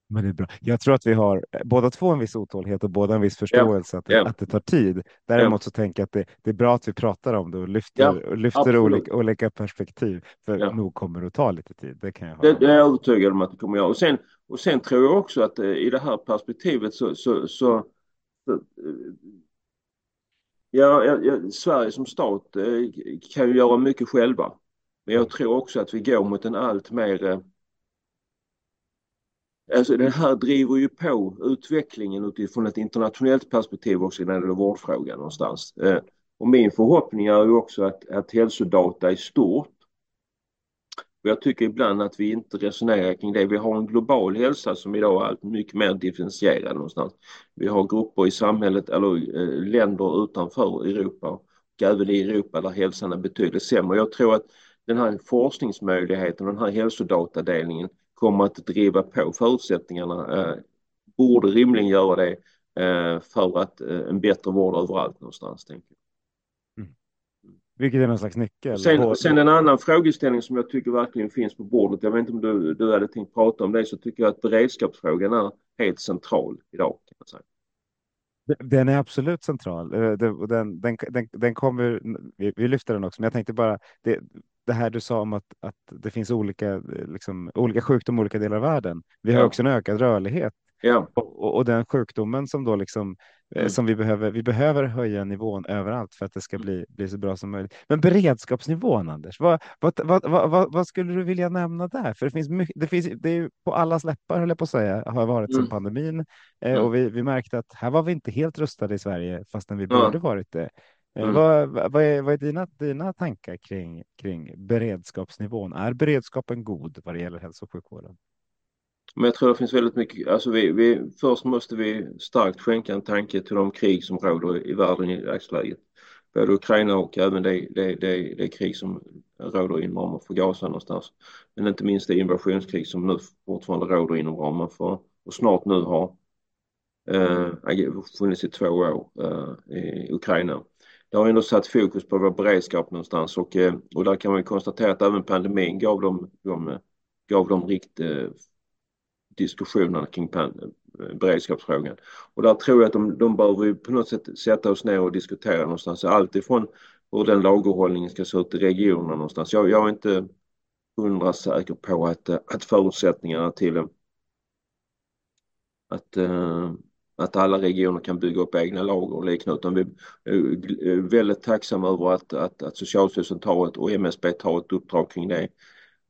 Men det är bra. Jag tror att vi har eh, båda två en viss otålighet och båda en viss förståelse ja, att, det, ja. att det tar tid. Däremot ja. så tänker jag att det, det, är bra att vi pratar om det och lyfter, och lyfter olika, olika, perspektiv. För ja. nog kommer det att ta lite tid. Det, kan jag det, det är jag övertygad om att det kommer att göra. Och sen, och sen tror jag också att eh, i det här perspektivet så, så, så, så Ja, ja, ja, Sverige som stat eh, kan ju göra mycket själva. Men jag tror också att vi går mot en allt mer... Eh, alltså det här driver ju på utvecklingen utifrån ett internationellt perspektiv också när det gäller vårdfrågan någonstans. Eh, och min förhoppning är ju också att, att hälsodata i stort och jag tycker ibland att vi inte resonerar kring det. Vi har en global hälsa som idag är allt mycket mer differentierad någonstans. Vi har grupper i samhället eller eh, länder utanför Europa och även i Europa där hälsan är betydligt sämre. Jag tror att den här forskningsmöjligheten och den här hälsodatadelningen kommer att driva på förutsättningarna, eh, borde rimligen göra det eh, för att eh, en bättre vård överallt någonstans. Tänker jag. Vilket är någon slags nyckel. Sen, sen, en annan frågeställning som jag tycker verkligen finns på bordet. Jag vet inte om du, du hade tänkt prata om det så tycker jag att beredskapsfrågan är helt central idag. Kan man säga. Den är absolut central. Eh, den, den, den, den kommer, vi, vi lyfter den också, men jag tänkte bara, det, det här du sa om att, att det finns olika, liksom, olika sjukdomar i olika delar av världen. Vi har också en ökad rörlighet. Ja. Och, och, den sjukdomen som då liksom eh, mm. som vi behöver. Vi behöver höja nivån överallt för att det ska mm. bli, bli så bra som möjligt. Men beredskapsnivån, Anders, vad, vad, vad, vad, vad skulle du vilja nämna där? För det finns mycket, det finns, det är på allas läppar, höll jag på att säga, har varit mm. som pandemin. Eh, mm. Och vi, vi märkte att här var vi inte helt rustade i Sverige, fastän vi borde varit det. Eh, mm. Vad, vad, är, vad är dina, dina tankar kring, kring beredskapsnivån? Är beredskapen god vad det gäller hälso och sjukvården? Men jag tror det finns väldigt mycket, alltså vi, vi, först måste vi starkt skänka en tanke till de krig som råder i världen i dagsläget. Både Ukraina och även det, det, det, det krig som råder inom ramen för Gaza någonstans. Men inte minst det invasionskrig som nu fortfarande råder inom ramen för och snart nu har eh, funnits i två år eh, i Ukraina. Det har ändå satt fokus på vår beredskap någonstans och, eh, och där kan man konstatera att även pandemin gav dem, de, gav dem rikt, eh, diskussionerna kring eh, beredskapsfrågan. Och där tror jag att de, de bör vi på något sätt sätta oss ner och diskutera någonstans. Alltifrån hur den lagerhållningen ska se ut i regionerna någonstans. Jag, jag är inte hundra säker på att, eh, att förutsättningarna till att, eh, att alla regioner kan bygga upp egna lager och liknande utan vi är väldigt tacksamma över att, att, att Socialstyrelsen tar ett och MSB tar ett uppdrag kring det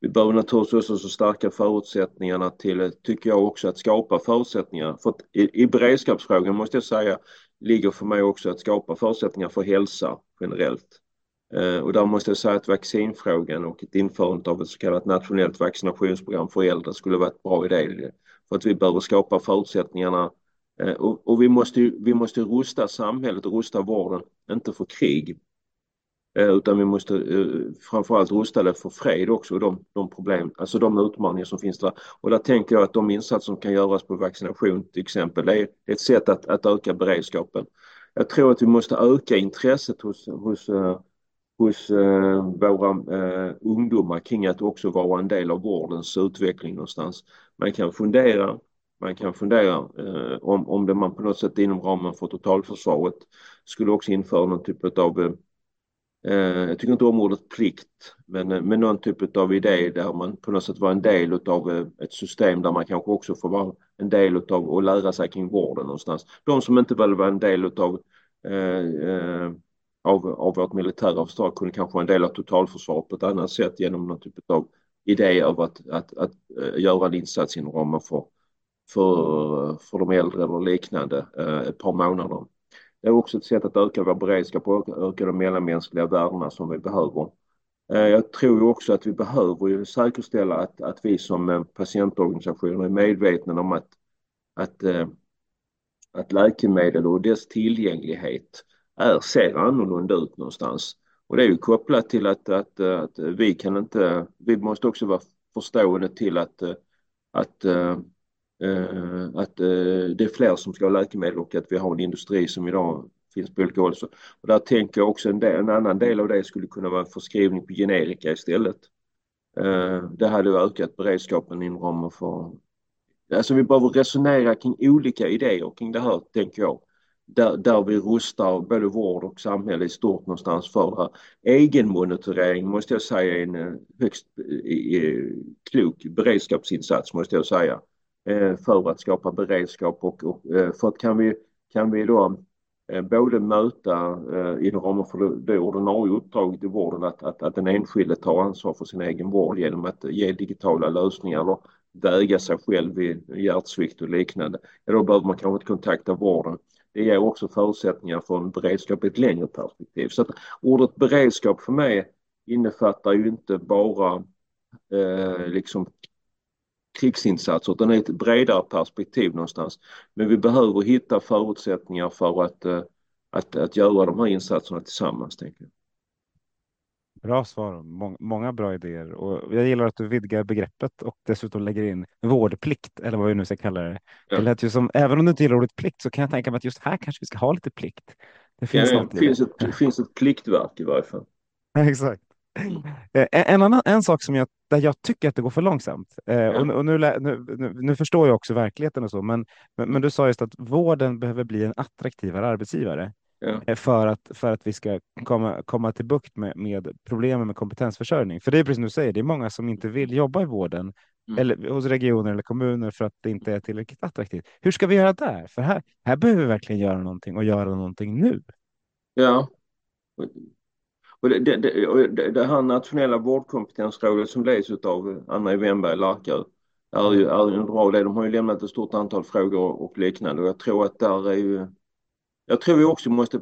vi behöver naturligtvis också stärka förutsättningarna till, tycker jag också, att skapa förutsättningar. För att i, i beredskapsfrågan måste jag säga ligger för mig också att skapa förutsättningar för hälsa generellt. Eh, och där måste jag säga att vaccinfrågan och ett införande av ett så kallat nationellt vaccinationsprogram för äldre skulle vara ett bra idé. För att vi behöver skapa förutsättningarna eh, och, och vi, måste, vi måste rusta samhället och rusta vården, inte för krig Eh, utan vi måste eh, framförallt rusta det för fred också, de, de problem, alltså de utmaningar som finns där. Och där tänker jag att de insatser som kan göras på vaccination till exempel, det är ett sätt att, att öka beredskapen. Jag tror att vi måste öka intresset hos, hos, eh, hos våra ungdomar kring att också vara en del av vårdens utveckling någonstans. Man kan fundera, man kan fundera om, om det man på något sätt inom ramen för totalförsvaret skulle också införa någon typ av Eh, jag tycker inte om ordet plikt, men, eh, med någon typ av idé där man på något sätt var en del av eh, ett system där man kanske också får vara en del av och lära sig kring vården någonstans. De som inte vill vara en del av eh, av, av vårt militära försvar kunde kanske vara en del av totalförsvaret på ett annat sätt genom någon typ av idé av att, att, att, att göra en insats inom ramen för, för, för de äldre eller liknande ett par månader. Det är också ett sätt att öka vår beredskap och öka de mellanmänskliga värdena som vi behöver. Eh, jag tror också att vi behöver säkerställa att, att vi som eh, patientorganisationer är medvetna om att, att, eh, att läkemedel och dess tillgänglighet är, ser annorlunda ut någonstans. Och det är ju kopplat till att, att, att vi kan inte, vi måste också vara förstående till att, att Eh, att eh, det är fler som ska ha läkemedel och att vi har en industri som idag finns på olika håll. Och där tänker jag också en, del, en annan del av det skulle kunna vara förskrivning på generika istället. Eh, det hade ökat beredskapen inom ramen för... Alltså vi behöver resonera kring olika idéer kring det här, tänker jag. Där, där vi rustar både vård och samhälle i stort någonstans för det här. Egenmonitorering måste jag säga är en högst klok beredskapsinsats måste jag säga. Eh, för att skapa beredskap och, och eh, för att kan vi, kan vi då eh, både möta inom ramen för det ordinarie uppdraget i vården att, att, att den enskilde tar ansvar för sin egen vård genom att ge digitala lösningar eller väga sig själv vid hjärtsvikt och liknande. Ja, då behöver man kanske inte kontakta vården. Det ger också förutsättningar för en beredskap i ett längre perspektiv. Så att ordet beredskap för mig innefattar ju inte bara eh, liksom krigsinsatser utan ett bredare perspektiv någonstans. Men vi behöver hitta förutsättningar för att, eh, att, att göra de här insatserna tillsammans. Tänker jag. Bra svar, många bra idéer och jag gillar att du vidgar begreppet och dessutom lägger in vårdplikt eller vad vi nu ska kalla det. Ja. Det lät ju som, även om du inte gillar ordet plikt så kan jag tänka mig att just här kanske vi ska ha lite plikt. Det finns, ja, det finns, ett, det finns ett pliktverk i varje fall. Exakt. Eh, en, annan, en sak som jag, där jag tycker att det går för långsamt, eh, och, och nu, nu, nu, nu, förstår jag också verkligheten och så, men, men, men, du sa just att vården behöver bli en attraktivare arbetsgivare. ja. Eh, för, att, för att vi ska komma, komma till bukt med, med problemen med kompetensförsörjning. För det är precis som du säger, det är många som inte vill jobba i vården mm. eller hos regioner eller kommuner för att det inte är tillräckligt attraktivt. Hur ska vi göra där? För här, här behöver vi verkligen göra någonting och göra någonting nu. Ja. Och det, det, det, det här nationella vårdkompetensrådet som leds av Anna Wenberg, Larkö är ju är en bra del. De har ju lämnat ett stort antal frågor och liknande och jag tror att där är ju jag tror vi också måste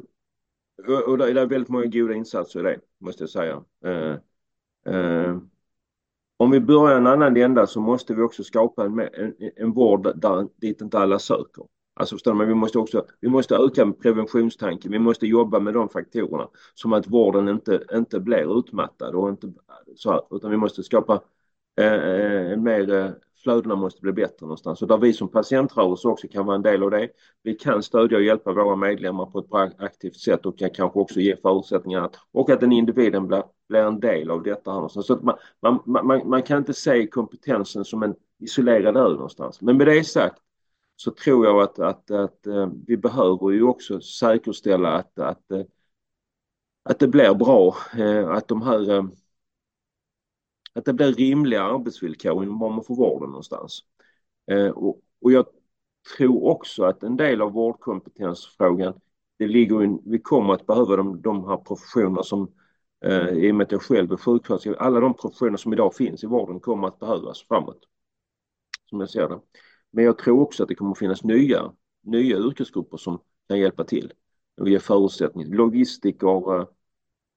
och det är väldigt många goda insatser i det måste jag säga. Eh, eh, om vi börjar en annan ända så måste vi också skapa en, en, en vård där, dit inte alla söker. Alltså förstår man, vi måste också, vi måste öka preventionstanken, vi måste jobba med de faktorerna som att vården inte, inte blir utmattad och inte så här, utan vi måste skapa eh, eh en mer eh, flödena måste bli bättre någonstans och där vi som patientrörelse också kan vara en del av det. Vi kan stödja och hjälpa våra medlemmar på ett bra aktivt sätt och kan kanske också ge förutsättningar att, och att den individen blir, blir en del av detta här någonstans. Så att man, man, man, man kan inte se kompetensen som en isolerad ö någonstans. Men med det sagt så tror jag att, att, att, att vi behöver ju också säkerställa att, att, eh, att det blir bra, eh, att de här att det blir rimliga arbetsvillkor inom ramen för vården någonstans. Och, och jag tror också att en del av vårdkompetensfrågan, det ligger in, vi kommer att behöva de, de här professionerna som eh, i och med att jag själv är sjuksköterska, alla de professioner som idag finns i vården kommer att behövas framåt. Som jag ser det. Men jag tror också att det kommer att finnas nya, nya yrkesgrupper som kan hjälpa till och ge förutsättningar. Logistiker, eh,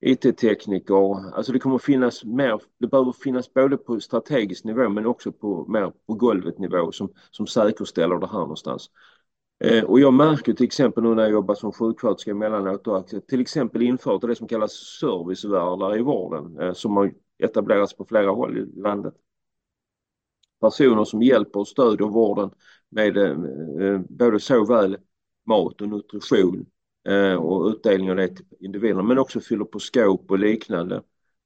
IT-tekniker, alltså det kommer att finnas mer, det behöver finnas både på strategisk nivå men också på mer på golvet nivå som, som säkerställer det här någonstans. Eh, och jag märker till exempel nu när jag jobbar som sjuksköterska emellanåt att till exempel infört det som kallas servicevärdar i vården eh, som har etablerats på flera håll i landet personer som hjälper och stödjer vården med eh, eh, både såväl mat och nutrition eh, och utdelning av det till individerna men också fyller på skåp och liknande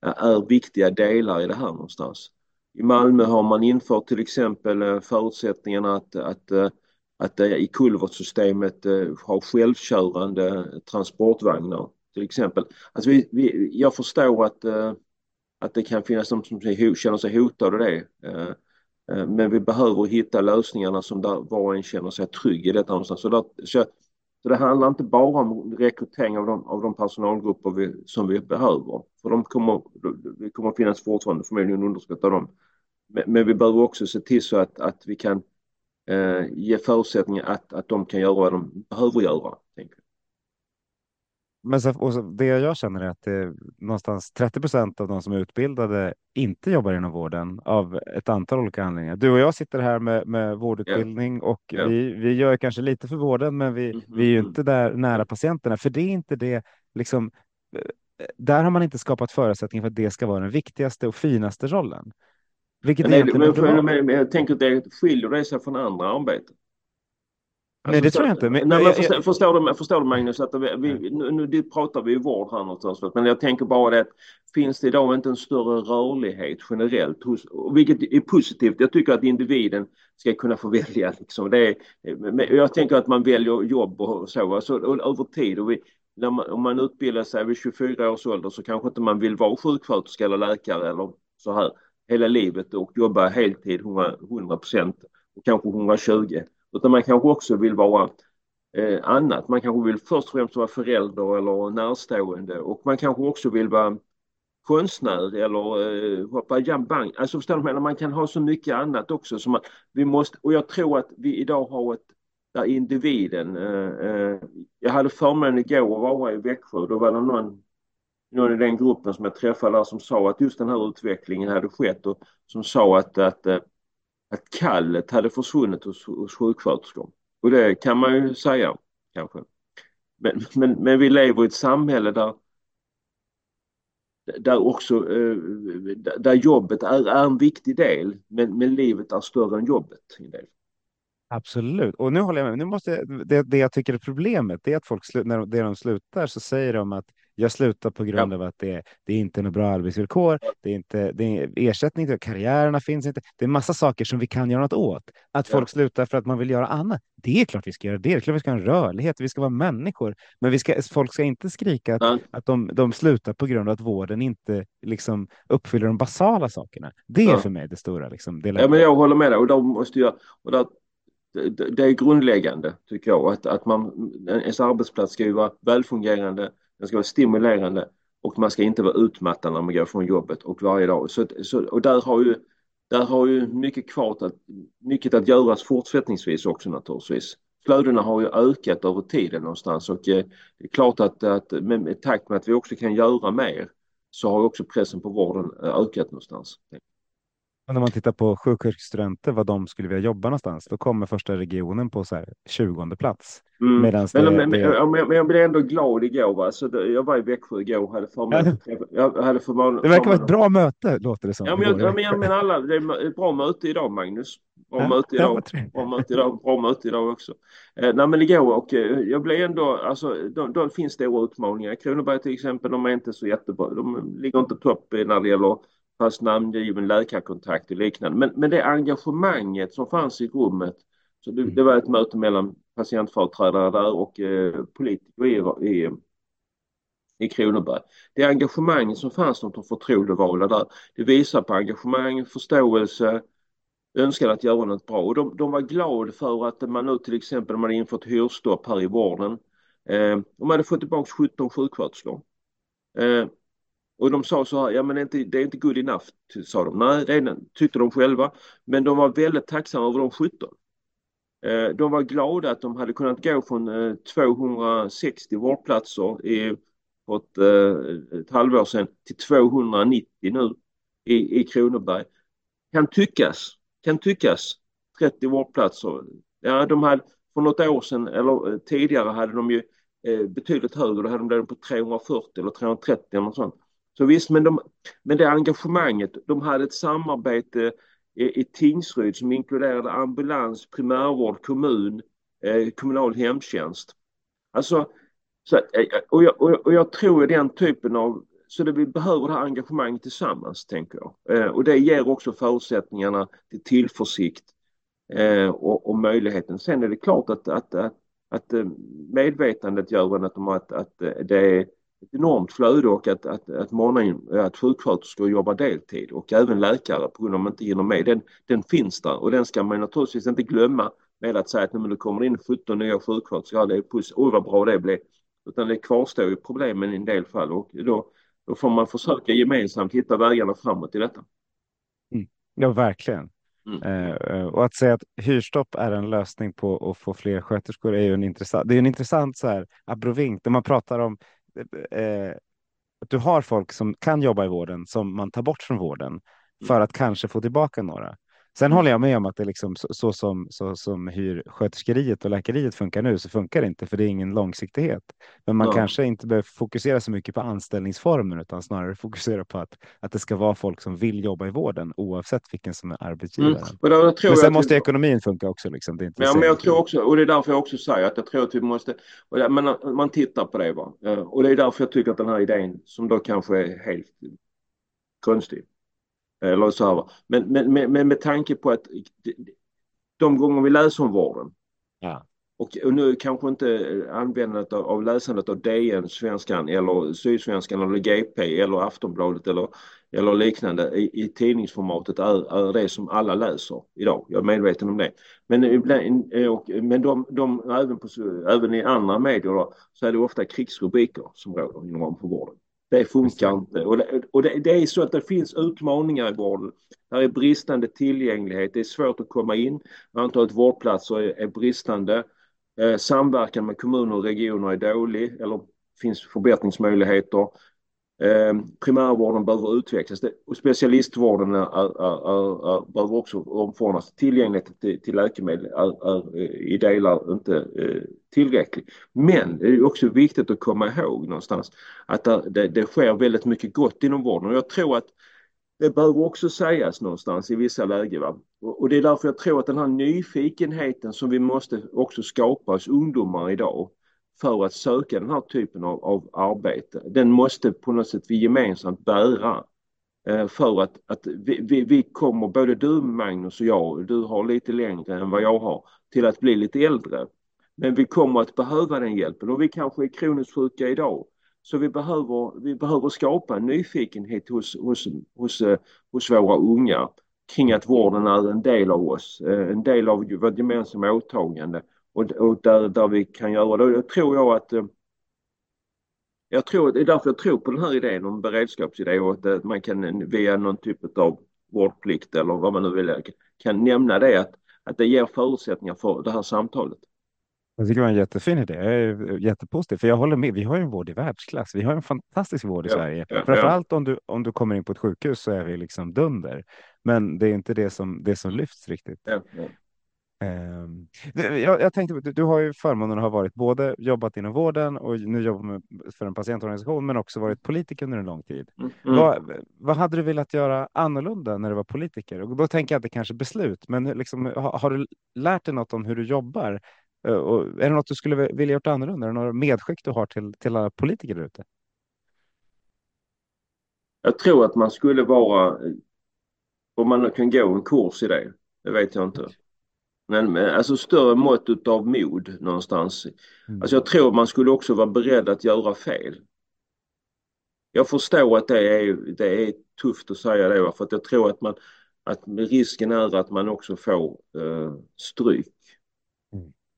eh, är viktiga delar i det här någonstans. I Malmö har man infört till exempel eh, förutsättningarna att, att, eh, att i kulvertsystemet ha självkörande transportvagnar till exempel. Alltså vi, vi, jag förstår att, att det kan finnas de som känner sig hotade av det. Eh, men vi behöver hitta lösningarna som där var och en känner sig trygg i detta någonstans. Så, där, så, så det handlar inte bara om rekrytering av de, av de personalgrupper vi, som vi behöver. För de kommer, det kommer att finnas fortfarande förmodligen underskott av dem. Men, men, vi behöver också se till så att, att vi kan eh, ge förutsättningar att, att de kan göra vad de behöver göra. Tänker men så, så, det jag känner är att det någonstans 30 procent av de som är utbildade inte jobbar inom vården av ett antal olika anledningar. Du och jag sitter här med, med vårdutbildning yeah. och yeah. Vi, vi gör kanske lite för vården, men vi, mm -hmm. vi är ju inte där nära patienterna, för det är inte det liksom. Eh, där har man inte skapat förutsättningar för att det ska vara den viktigaste och finaste rollen. Vilket men, men, men, men jag tänker att det skiljer det sig från andra arbeten. Nej, det tror jag inte. Men, nej, men förstår, förstår, du, förstår du Magnus, att vi, nu, nu pratar vi vård här någonstans, men jag tänker bara det att finns det idag inte en större rörlighet generellt, hos, vilket är positivt. Jag tycker att individen ska kunna få välja. Liksom. Det är, jag tänker att man väljer jobb och så, alltså, och över tid. Och vi, man, om man utbildar sig vid 24 års ålder så kanske inte man vill vara sjuksköterska eller läkare eller så här hela livet och jobba heltid 100 procent och kanske 120 utan man kanske också vill vara eh, annat. Man kanske vill först och främst vara förälder eller närstående och man kanske också vill vara konstnär eller eh, hoppa jambang. Alltså förstår du, man kan ha så mycket annat också. Som man, vi måste, och jag tror att vi idag har ett där individen, eh, eh, jag hade förmånen igår att vara i Växjö, då var det någon, någon i den gruppen som jag träffade där som sa att just den här utvecklingen hade skett och som sa att, att eh, att kallet hade försvunnit hos, hos sjuksköterskor. Och det kan man ju säga kanske. Men, men, men vi lever i ett samhälle där där också eh, där jobbet är, är en viktig del men, men livet är större än jobbet. En del. Absolut, och nu håller jag med. Nu måste jag, det, det jag tycker är problemet är att folk när de, när de slutar så säger de att jag slutar på grund ja. av att det, det är inte är några bra arbetsvillkor. Det är inte det är ersättning, karriärerna finns inte. Det är massa saker som vi kan göra något åt. Att folk slutar för att man vill göra annat. Det är klart vi ska göra det. Det är klart vi ska ha en rörlighet. Vi ska vara människor, men vi ska, folk ska inte skrika att, att de, de slutar på grund av att vården inte liksom uppfyller de basala sakerna. Det är för mig det stora. Liksom, det ja, men jag håller med dig och då måste jag och där det är grundläggande tycker jag att, att man, ens arbetsplats ska ju vara välfungerande, den ska vara stimulerande och man ska inte vara utmattad när man går från jobbet och varje dag. Så, så, och där har ju, där har ju mycket kvar att, mycket att göras fortsättningsvis också naturligtvis. Flödena har ju ökat över tiden någonstans och eh, det är klart att, att med, med takt med att vi också kan göra mer så har också pressen på vården eh, ökat någonstans när man tittar på sjuksköterskestudenter, vad de skulle vilja jobba någonstans, då kommer första regionen på så här 20 plats. Mm. men, det, men, det... men, jag blev ändå glad igår. Va? Så det, jag var i Växjö igår och hade förmånen. Jag hade förmånen det verkar vara ett bra möte, låter det som. Ja, men jag, men, jag menar alla, det är ett bra möte idag, Magnus. Bra ja, möte idag. Bra möte idag, bra möte idag också. Eh, nej, men igår och eh, jag blev ändå, alltså, de, de finns stora utmaningar. Kronoberg till exempel, de är inte så jättebra. De ligger inte topp när det gäller fast namngiven läkarkontakt och liknande. Men, men det engagemanget som fanns i rummet, så det, det var ett möte mellan patientföreträdare där och eh, politiker i, i, i Kronoberg. Det engagemanget som fanns hos de förtroendevalda där, det visar på engagemang, förståelse, önskade att göra något bra. Och de, de var glada för att man nu till exempel, man infört hyrstopp här i vården. Eh, de hade fått tillbaka 17 sjuksköterskor. Eh, och de sa så här, ja men det är inte, det är inte good enough, sa de. Nej, det tyckte de själva. Men de var väldigt tacksamma över de 17. Eh, de var glada att de hade kunnat gå från eh, 260 vårdplatser i, på ett, eh, ett halvår sedan till 290 nu i, i Kronoberg. Kan tyckas, kan tyckas 30 vårdplatser. Ja, de hade för något år sedan eller tidigare hade de ju betydligt högre, då hade de blivit på 340 eller 330 eller något sånt. Så visst, men, de, men det engagemanget, de hade ett samarbete i, i Tingsryd som inkluderade ambulans, primärvård, kommun, eh, kommunal hemtjänst. Alltså, så, eh, eh, och, jag, och, och jag tror den typen av så det vi behöver det här engagemanget tillsammans, tänker jag. Eh, och det ger också förutsättningarna till tillförsikt eh, och, och, möjligheten. Sen är det klart att, att, att, att eh, medvetandet gör att, att, att det är ett enormt flöde och att, att, att, många, att sjuksköterskor jobbar deltid och även läkare på grund av att de inte hinner med. Den, den finns där och den ska man naturligtvis inte glömma med att säga att nu kommer in 17 nya sjuksköterskor, ja det är puss, oj vad bra det blev. Utan det kvarstår ju problemen i en del fall och då, då får man försöka gemensamt hitta vägarna framåt i detta. Mm. Ja, verkligen. Mm. Eh, och att säga att hyrstopp är en lösning på att få fler sköterskor är ju en intressant, det är en intressant så här abrovink när man pratar om eh, att du har folk som kan jobba i vården som man tar bort från vården för mm. att kanske få tillbaka några. Sen mm. håller jag med om att det liksom så, så som så som hyrsköterskeriet och läkeriet funkar nu så funkar det inte för det är ingen långsiktighet. Men man ja. kanske inte behöver fokusera så mycket på anställningsformen utan snarare fokusera på att, att det ska vara folk som vill jobba i vården oavsett vilken som är arbetsgivaren. Mm. Men, då, men sen måste vi... ekonomin funka också. Liksom. Det är inte ja, men jag tror också, och det är därför jag också säger att jag tror att vi måste, man, man tittar på det va. Eh, och det är därför jag tycker att den här idén som då kanske är helt konstig eller så här. Men, men, men, men med tanke på att de gånger vi läser om vården ja. och, och nu kanske inte användandet av, av läsandet av DN, Svenskan eller Sydsvenskan eller GP eller Aftonbladet eller, eller liknande i, i tidningsformatet är, är det som alla läser idag. Jag är medveten om det. Men, ibland, och, men de, de, även, på, även i andra medier då, så är det ofta krigsrubriker som råder inom för vården. Det funkar inte. Och, det, och det, det, är så att det finns utmaningar i vården. Det är bristande tillgänglighet, det är svårt att komma in. Antalet vårdplatser är, är bristande. Eh, samverkan med kommuner och regioner är dålig eller finns förbättringsmöjligheter. Eh, primärvården behöver utvecklas och specialistvården är, är, är, behöver också omformas. Tillgängligheten till, till läkemedel är, i delar inte eh, tillräcklig. Men det är också viktigt att komma ihåg någonstans att det, det sker väldigt mycket gott inom vården och jag tror att det behöver också sägas någonstans i vissa lägen. Va? Och det är därför jag tror att den här nyfikenheten som vi måste också skapa hos ungdomar idag för att söka den här typen av, av arbete. Den måste på något sätt vi gemensamt bära eh, för att, att vi, vi, vi, kommer, både du Magnus och jag, du har lite längre än vad jag har, till att bli lite äldre. Men vi kommer att behöva den hjälpen och vi kanske är kroniskt sjuka idag. Så vi behöver, vi behöver skapa en nyfikenhet hos, hos, hos, eh, hos våra unga kring att vården är en del av oss, eh, en del av vårt gemensamma åtagande och, och där, där vi kan göra det. Jag tror jag att eh, jag tror, det är därför jag tror på den här idén om beredskapsidé och att man kan via någon typ av vårdplikt eller vad man nu vill kan nämna det att, att det ger förutsättningar för det här samtalet. Jag tycker det var en jättefin idé. Jag är jättepositiv, för jag håller med. Vi har ju en vård i världsklass. Vi har en fantastisk vård i ja, Sverige. Ja, Framförallt ja. om du, om du kommer in på ett sjukhus så är vi liksom dunder. Men det är inte det som, det som lyfts riktigt. Ja, Um, jag, jag, tänkte, du, du har ju förmånen att ha varit både jobbat inom vården och nu jobbar med, för en patientorganisation, men också varit politiker under en lång tid. Mm. mm. Vad, vad hade du velat göra annorlunda när du var politiker? Och då tänker jag inte kanske beslut, men liksom, har, har, du lärt dig något om hur du jobbar? Uh, och är det något du skulle vilja gjort annorlunda? Är det några medskick du har till, till alla politiker där ute? Jag tror att man skulle vara, om man kan gå en kurs i det, det vet jag inte. Men alltså större mått av mod någonstans. Mm. Alltså jag tror man skulle också vara beredd att göra fel. Jag förstår att det är, det är tufft att säga det för att jag tror att man att risken är att man också får uh, stryk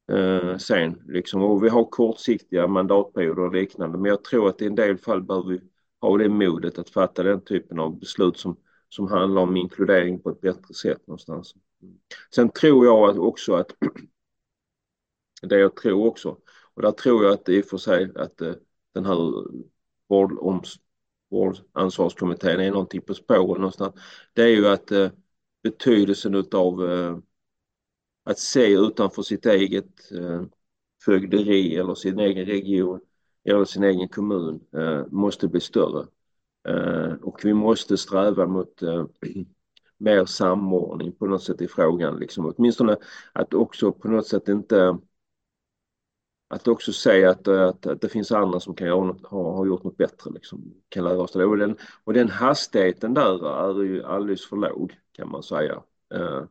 eh, sen liksom och vi har kortsiktiga mandatperioder och liknande men jag tror att i en del fall behöver vi ha det modet att fatta den typen av beslut som, som handlar om inkludering på ett bättre sätt någonstans. Sen tror jag också att det jag tror också och där tror jag att i och för sig att eh, den här vårdansvarskommittén är någonting på spåren någonstans. Det är ju att eh, betydelsen utav eh, att se utanför sitt eget eh, fögderi eller sin egen region eller sin egen kommun eh, måste bli större. Eh, och vi måste sträva mot mer samordning på något sätt i frågan. Liksom. Åtminstone att också på något sätt inte att också säga att, att, att det finns andra som kan göra något, ha, ha gjort något bättre, liksom, kan lära oss det. Och den, och den hastigheten där är ju alldeles för låg kan man säga. Eh,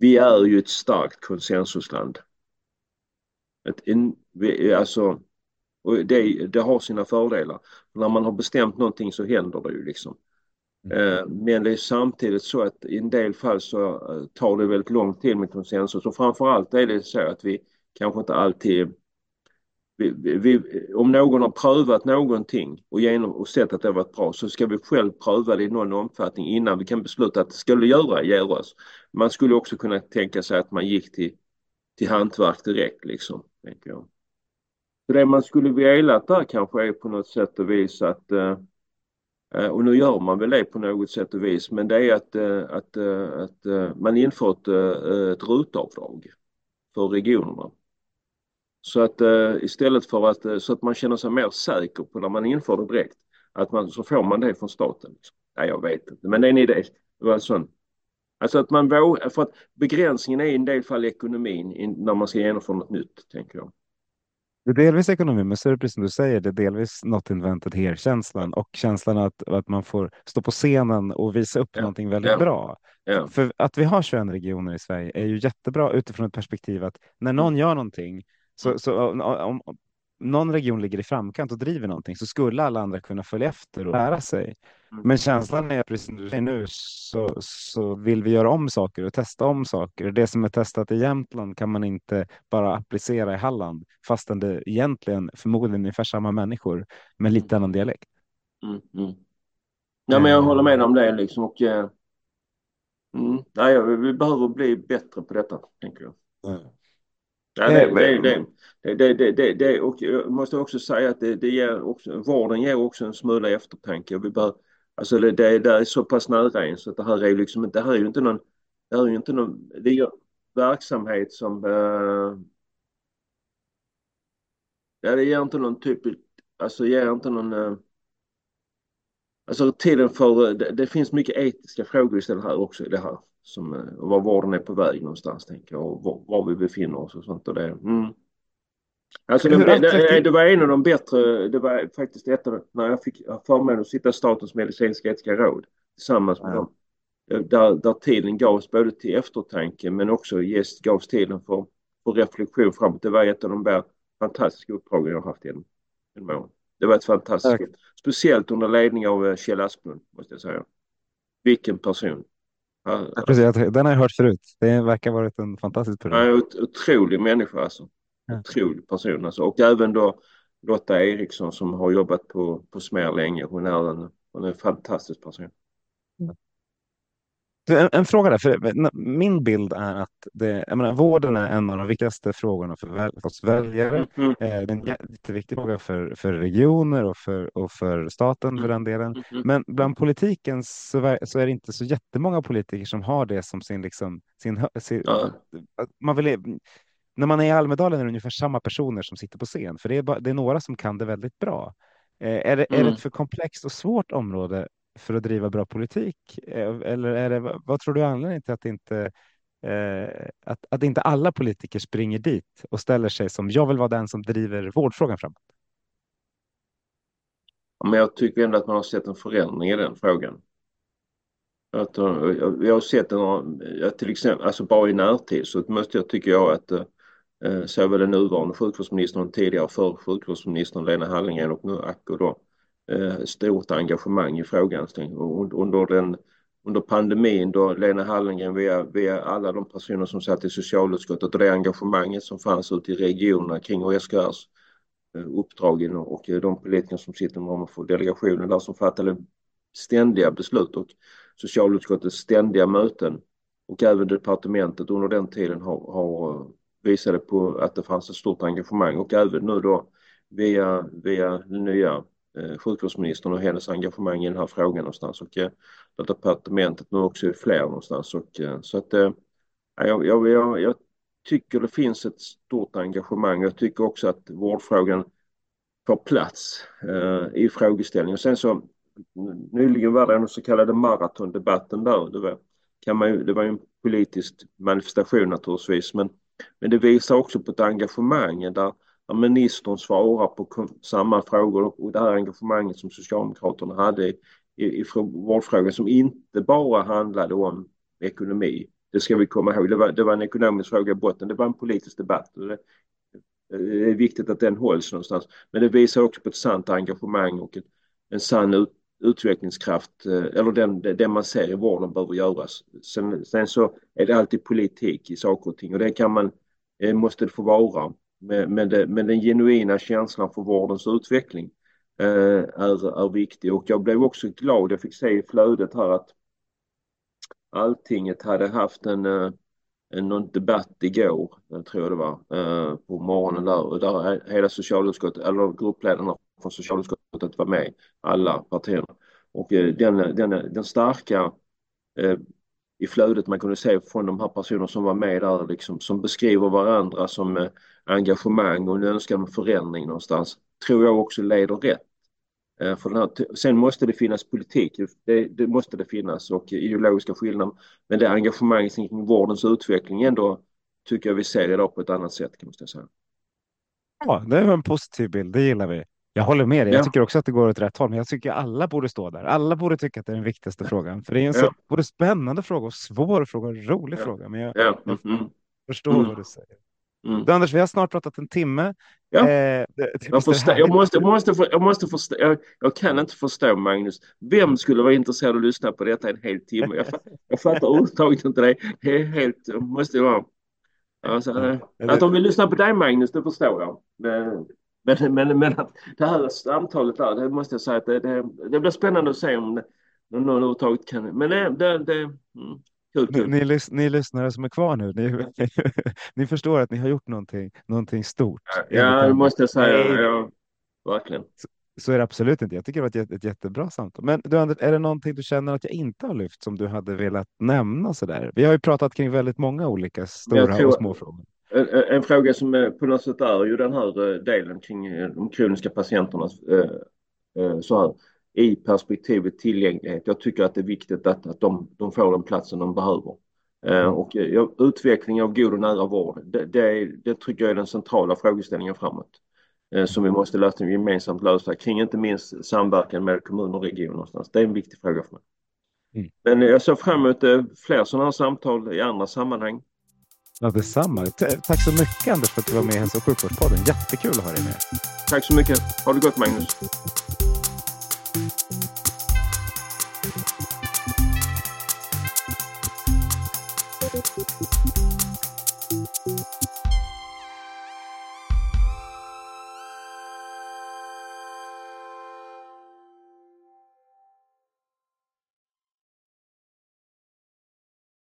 vi är ju ett starkt konsensusland. Ett in, vi, alltså, det, det har sina fördelar. När man har bestämt någonting så händer det ju liksom. Mm. Eh, men det är samtidigt så att i en del fall så eh, tar det väldigt lång tid med konsensus och framförallt är det så att vi kanske inte alltid vi, vi, om någon har prövat någonting och, genom, och sett att det har varit bra så ska vi själv pröva det i någon omfattning innan vi kan besluta att det skulle göra, göras. Man skulle också kunna tänka sig att man gick till, till hantverk direkt liksom. Tänker jag. Så det man skulle vilja där kanske är på något sätt och vis att eh, eh, och nu gör man väl det på något sätt och vis, men det är att, eh, att, att man inför ett, ett rutavdrag för regionerna. Så att istället för att, så att man känner sig mer säker på när man inför det direkt, att man, så får man det från staten. Nej, jag vet inte, men det är en idé. Det var sån. Alltså att man vågar, för att begränsningen är i en del fall ekonomin när man ska genomföra något nytt, tänker jag. Det är delvis ekonomi, men så är det precis som du säger, det är delvis not invented here-känslan och känslan att, att man får stå på scenen och visa upp ja. någonting väldigt ja. bra. Ja. För att vi har 21 regioner i Sverige är ju jättebra utifrån ett perspektiv att när någon mm. gör någonting så, så om, om, någon region ligger i framkant och driver någonting så skulle alla andra kunna följa efter och lära sig. Mm. Men känslan är precis som du säger nu så, så vill vi göra om saker och testa om saker. Det som är testat i Jämtland kan man inte bara applicera i Halland fastän det egentligen förmodligen är ungefär samma människor med lite annan dialekt. Mm, mm. Ja, men jag håller med om det liksom och eh, mm, nej, vi behöver bli bättre på detta tänker jag. Mm. Ja, det, det, det, det, det, det, och jag måste också säga att det, det ger också, vården ger också en smula eftertanke. Vi bör, alltså det, det, det är så pass nära en så att det här är liksom det här är ju inte någon, det här är ju inte någon, det är verksamhet som uh, Ja, det ger inte någon typ, alltså ger inte någon uh, Alltså tiden för, det, det finns mycket etiska frågor istället här också i det här som, och var vården är på väg någonstans tänker jag och var, var vi befinner oss och sånt och det. Mm. Alltså det, det, det, var en av de bättre, det var faktiskt ett av när jag fick förmånen att sitta i Statens medicinsk-etiska råd tillsammans med ja. dem. Där, där tiden gavs både till eftertanke men också ges, gavs tiden för, för reflektion framåt. Det var ett av de där fantastiska uppdragen jag haft genom, genom åren. Det var ett fantastiskt, Tack. speciellt under ledning av eh, Kjell Asplund måste jag säga. Vilken person. Ja, precis, den har jag hört förut. Det verkar ha varit en fantastisk person. Ja, otrolig människa alltså. Ja. Otrolig person alltså. Och även då Lotta Eriksson som har jobbat på, på Smer länge. Hon är en, hon är en fantastisk person. En, en, fråga där, för min bild är att det, jag menar, vården är en av de viktigaste frågorna för, väl, för oss väljare. Mm. Eh, det är en jätteviktig fråga för, för regioner och för, och för staten för den delen. Mm. Men bland politiken så, så, är det inte så jättemånga politiker som har det som sin, liksom, sin, sin ja. man vill, när man är i Almedalen är det ungefär samma personer som sitter på scen, för det är, bara, det är några som kan det väldigt bra. Eh, är, det, mm. är det ett för komplext och svårt område för att driva bra politik? Eh, eller är det, vad tror du är anledningen till att inte eh, att, att inte alla politiker springer dit och ställer sig som jag vill vara den som driver vårdfrågan framåt? Men jag tycker ändå att man har sett en förändring i den frågan. Att, eh, jag har sett en, till exempel, alltså bara i närtid så måste jag, tycker jag att eh, eh såväl den nuvarande sjukvårdsministern och tidigare förre sjukvårdsministern Lena Hallengren och nu Acko då Eh, stort engagemang i frågan. Under, den, under pandemin då Lena Hallengren via, via alla de personer som satt i socialutskottet och det engagemanget som fanns ute i regionerna kring OSKRs eh, uppdrag och eh, de politiker som sitter med för delegationen där som fattade ständiga beslut och socialutskottets ständiga möten och även departementet under den tiden har, har visade på att det fanns ett stort engagemang och även nu då via, via nya Eh, sjukvårdsministern och hennes engagemang i den här frågan någonstans och eh, departementet nu också är fler någonstans. Och, eh, så att eh, jag, jag, jag, jag tycker det finns ett stort engagemang. Jag tycker också att vårdfrågan får plats eh, i frågeställningen. Sen så nyligen var det den så kallade maratondebatten där. Det var, kan man ju, det var en politisk manifestation naturligtvis men, men det visar också på ett engagemang där ministern svarar på samma frågor och det här engagemanget som Socialdemokraterna hade i, i, i vårdfrågan som inte bara handlade om ekonomi. Det ska vi komma ihåg. Det var, det var en ekonomisk fråga i botten. Det var en politisk debatt. Det, eh, det är viktigt att den hålls någonstans. Men det visar också på ett sant engagemang och ett, en sann ut, utvecklingskraft eh, eller den, det man ser i vården behöver göras. Sen, sen så är det alltid politik i saker och ting och det kan man, eh, måste det få vara. Men, med, det, med den genuina känslan för vårdens utveckling eh, är, är viktig. Och jag blev också glad, jag fick se i flödet här att Alltinget hade haft en, eh, en någon debatt igår, eh, tror jag det var, eh, på morgonen där, där hela socialutskottet, eller gruppledarna från socialutskottet var med, alla partierna. Och eh, den, den, den starka eh, i flödet man kunde se från de här personerna som var med där, liksom, som beskriver varandra som eh, engagemang och en önskan om förändring någonstans, tror jag också leder rätt. Eh, för den här, sen måste det finnas politik, det, det, måste det finnas och eh, ideologiska skillnader. Men det engagemanget kring vårdens utveckling ändå tycker jag vi ser idag på ett annat sätt kan man säga. Ja, det är en positiv bild, det gillar vi. Jag håller med dig. Jag tycker också att det går åt rätt håll, men jag tycker alla borde stå där. Alla borde tycka att det är den viktigaste frågan, för det är en så både spännande fråga och svår fråga och rolig fråga. Men jag, jag mm. förstår mm. vad du säger. Mm. Du, Anders, vi har snart pratat en timme. Ja. Eh, det, jag, förstå, jag, måste, jag, måste, jag, måste förstå, jag, jag, kan inte förstå, Magnus. Vem skulle vara intresserad av att lyssna på detta en hel timme? Jag, jag fattar överhuvudtaget inte det. Det är helt, måste vara. Alltså, eh, att de vill lyssna på dig, Magnus, det förstår jag. Men, men, men, men det här samtalet där, det måste jag säga att det, det, det blir spännande att se om, någon överhuvudtaget kan. Men det, det, det mm, kul, kul. Ni, ni, ni lyssnare som är kvar nu, ni, ni förstår att ni har gjort någonting, någonting stort. Ja, det måste jag säga. Ja, verkligen. Så, så, är det absolut inte. Jag tycker det var ett, ett jättebra samtal. Men du, Anders, är det någonting du känner att jag inte har lyft som du hade velat nämna så där? Vi har ju pratat kring väldigt många olika stora tror, och små frågor. En, en, fråga som på något sätt är ju den här eh, delen kring eh, de kroniska patienterna eh, så här i perspektivet tillgänglighet. Jag tycker att det är viktigt att, att de, de får den platsen de behöver. Mm. Och utveckling av god och nära vård, det, det, det tycker jag är den centrala frågeställningen framåt. Som vi måste lösa, gemensamt lösa kring inte minst samverkan med kommuner och regioner någonstans. Det är en viktig fråga för mig. Mm. Men jag ser fram emot fler sådana här samtal i andra sammanhang. Ja, detsamma. Tack så mycket Anders för att du var med i Hälso och sjukvårdspodden. Jättekul att ha dig med. Tack så mycket. Ha det gott Magnus.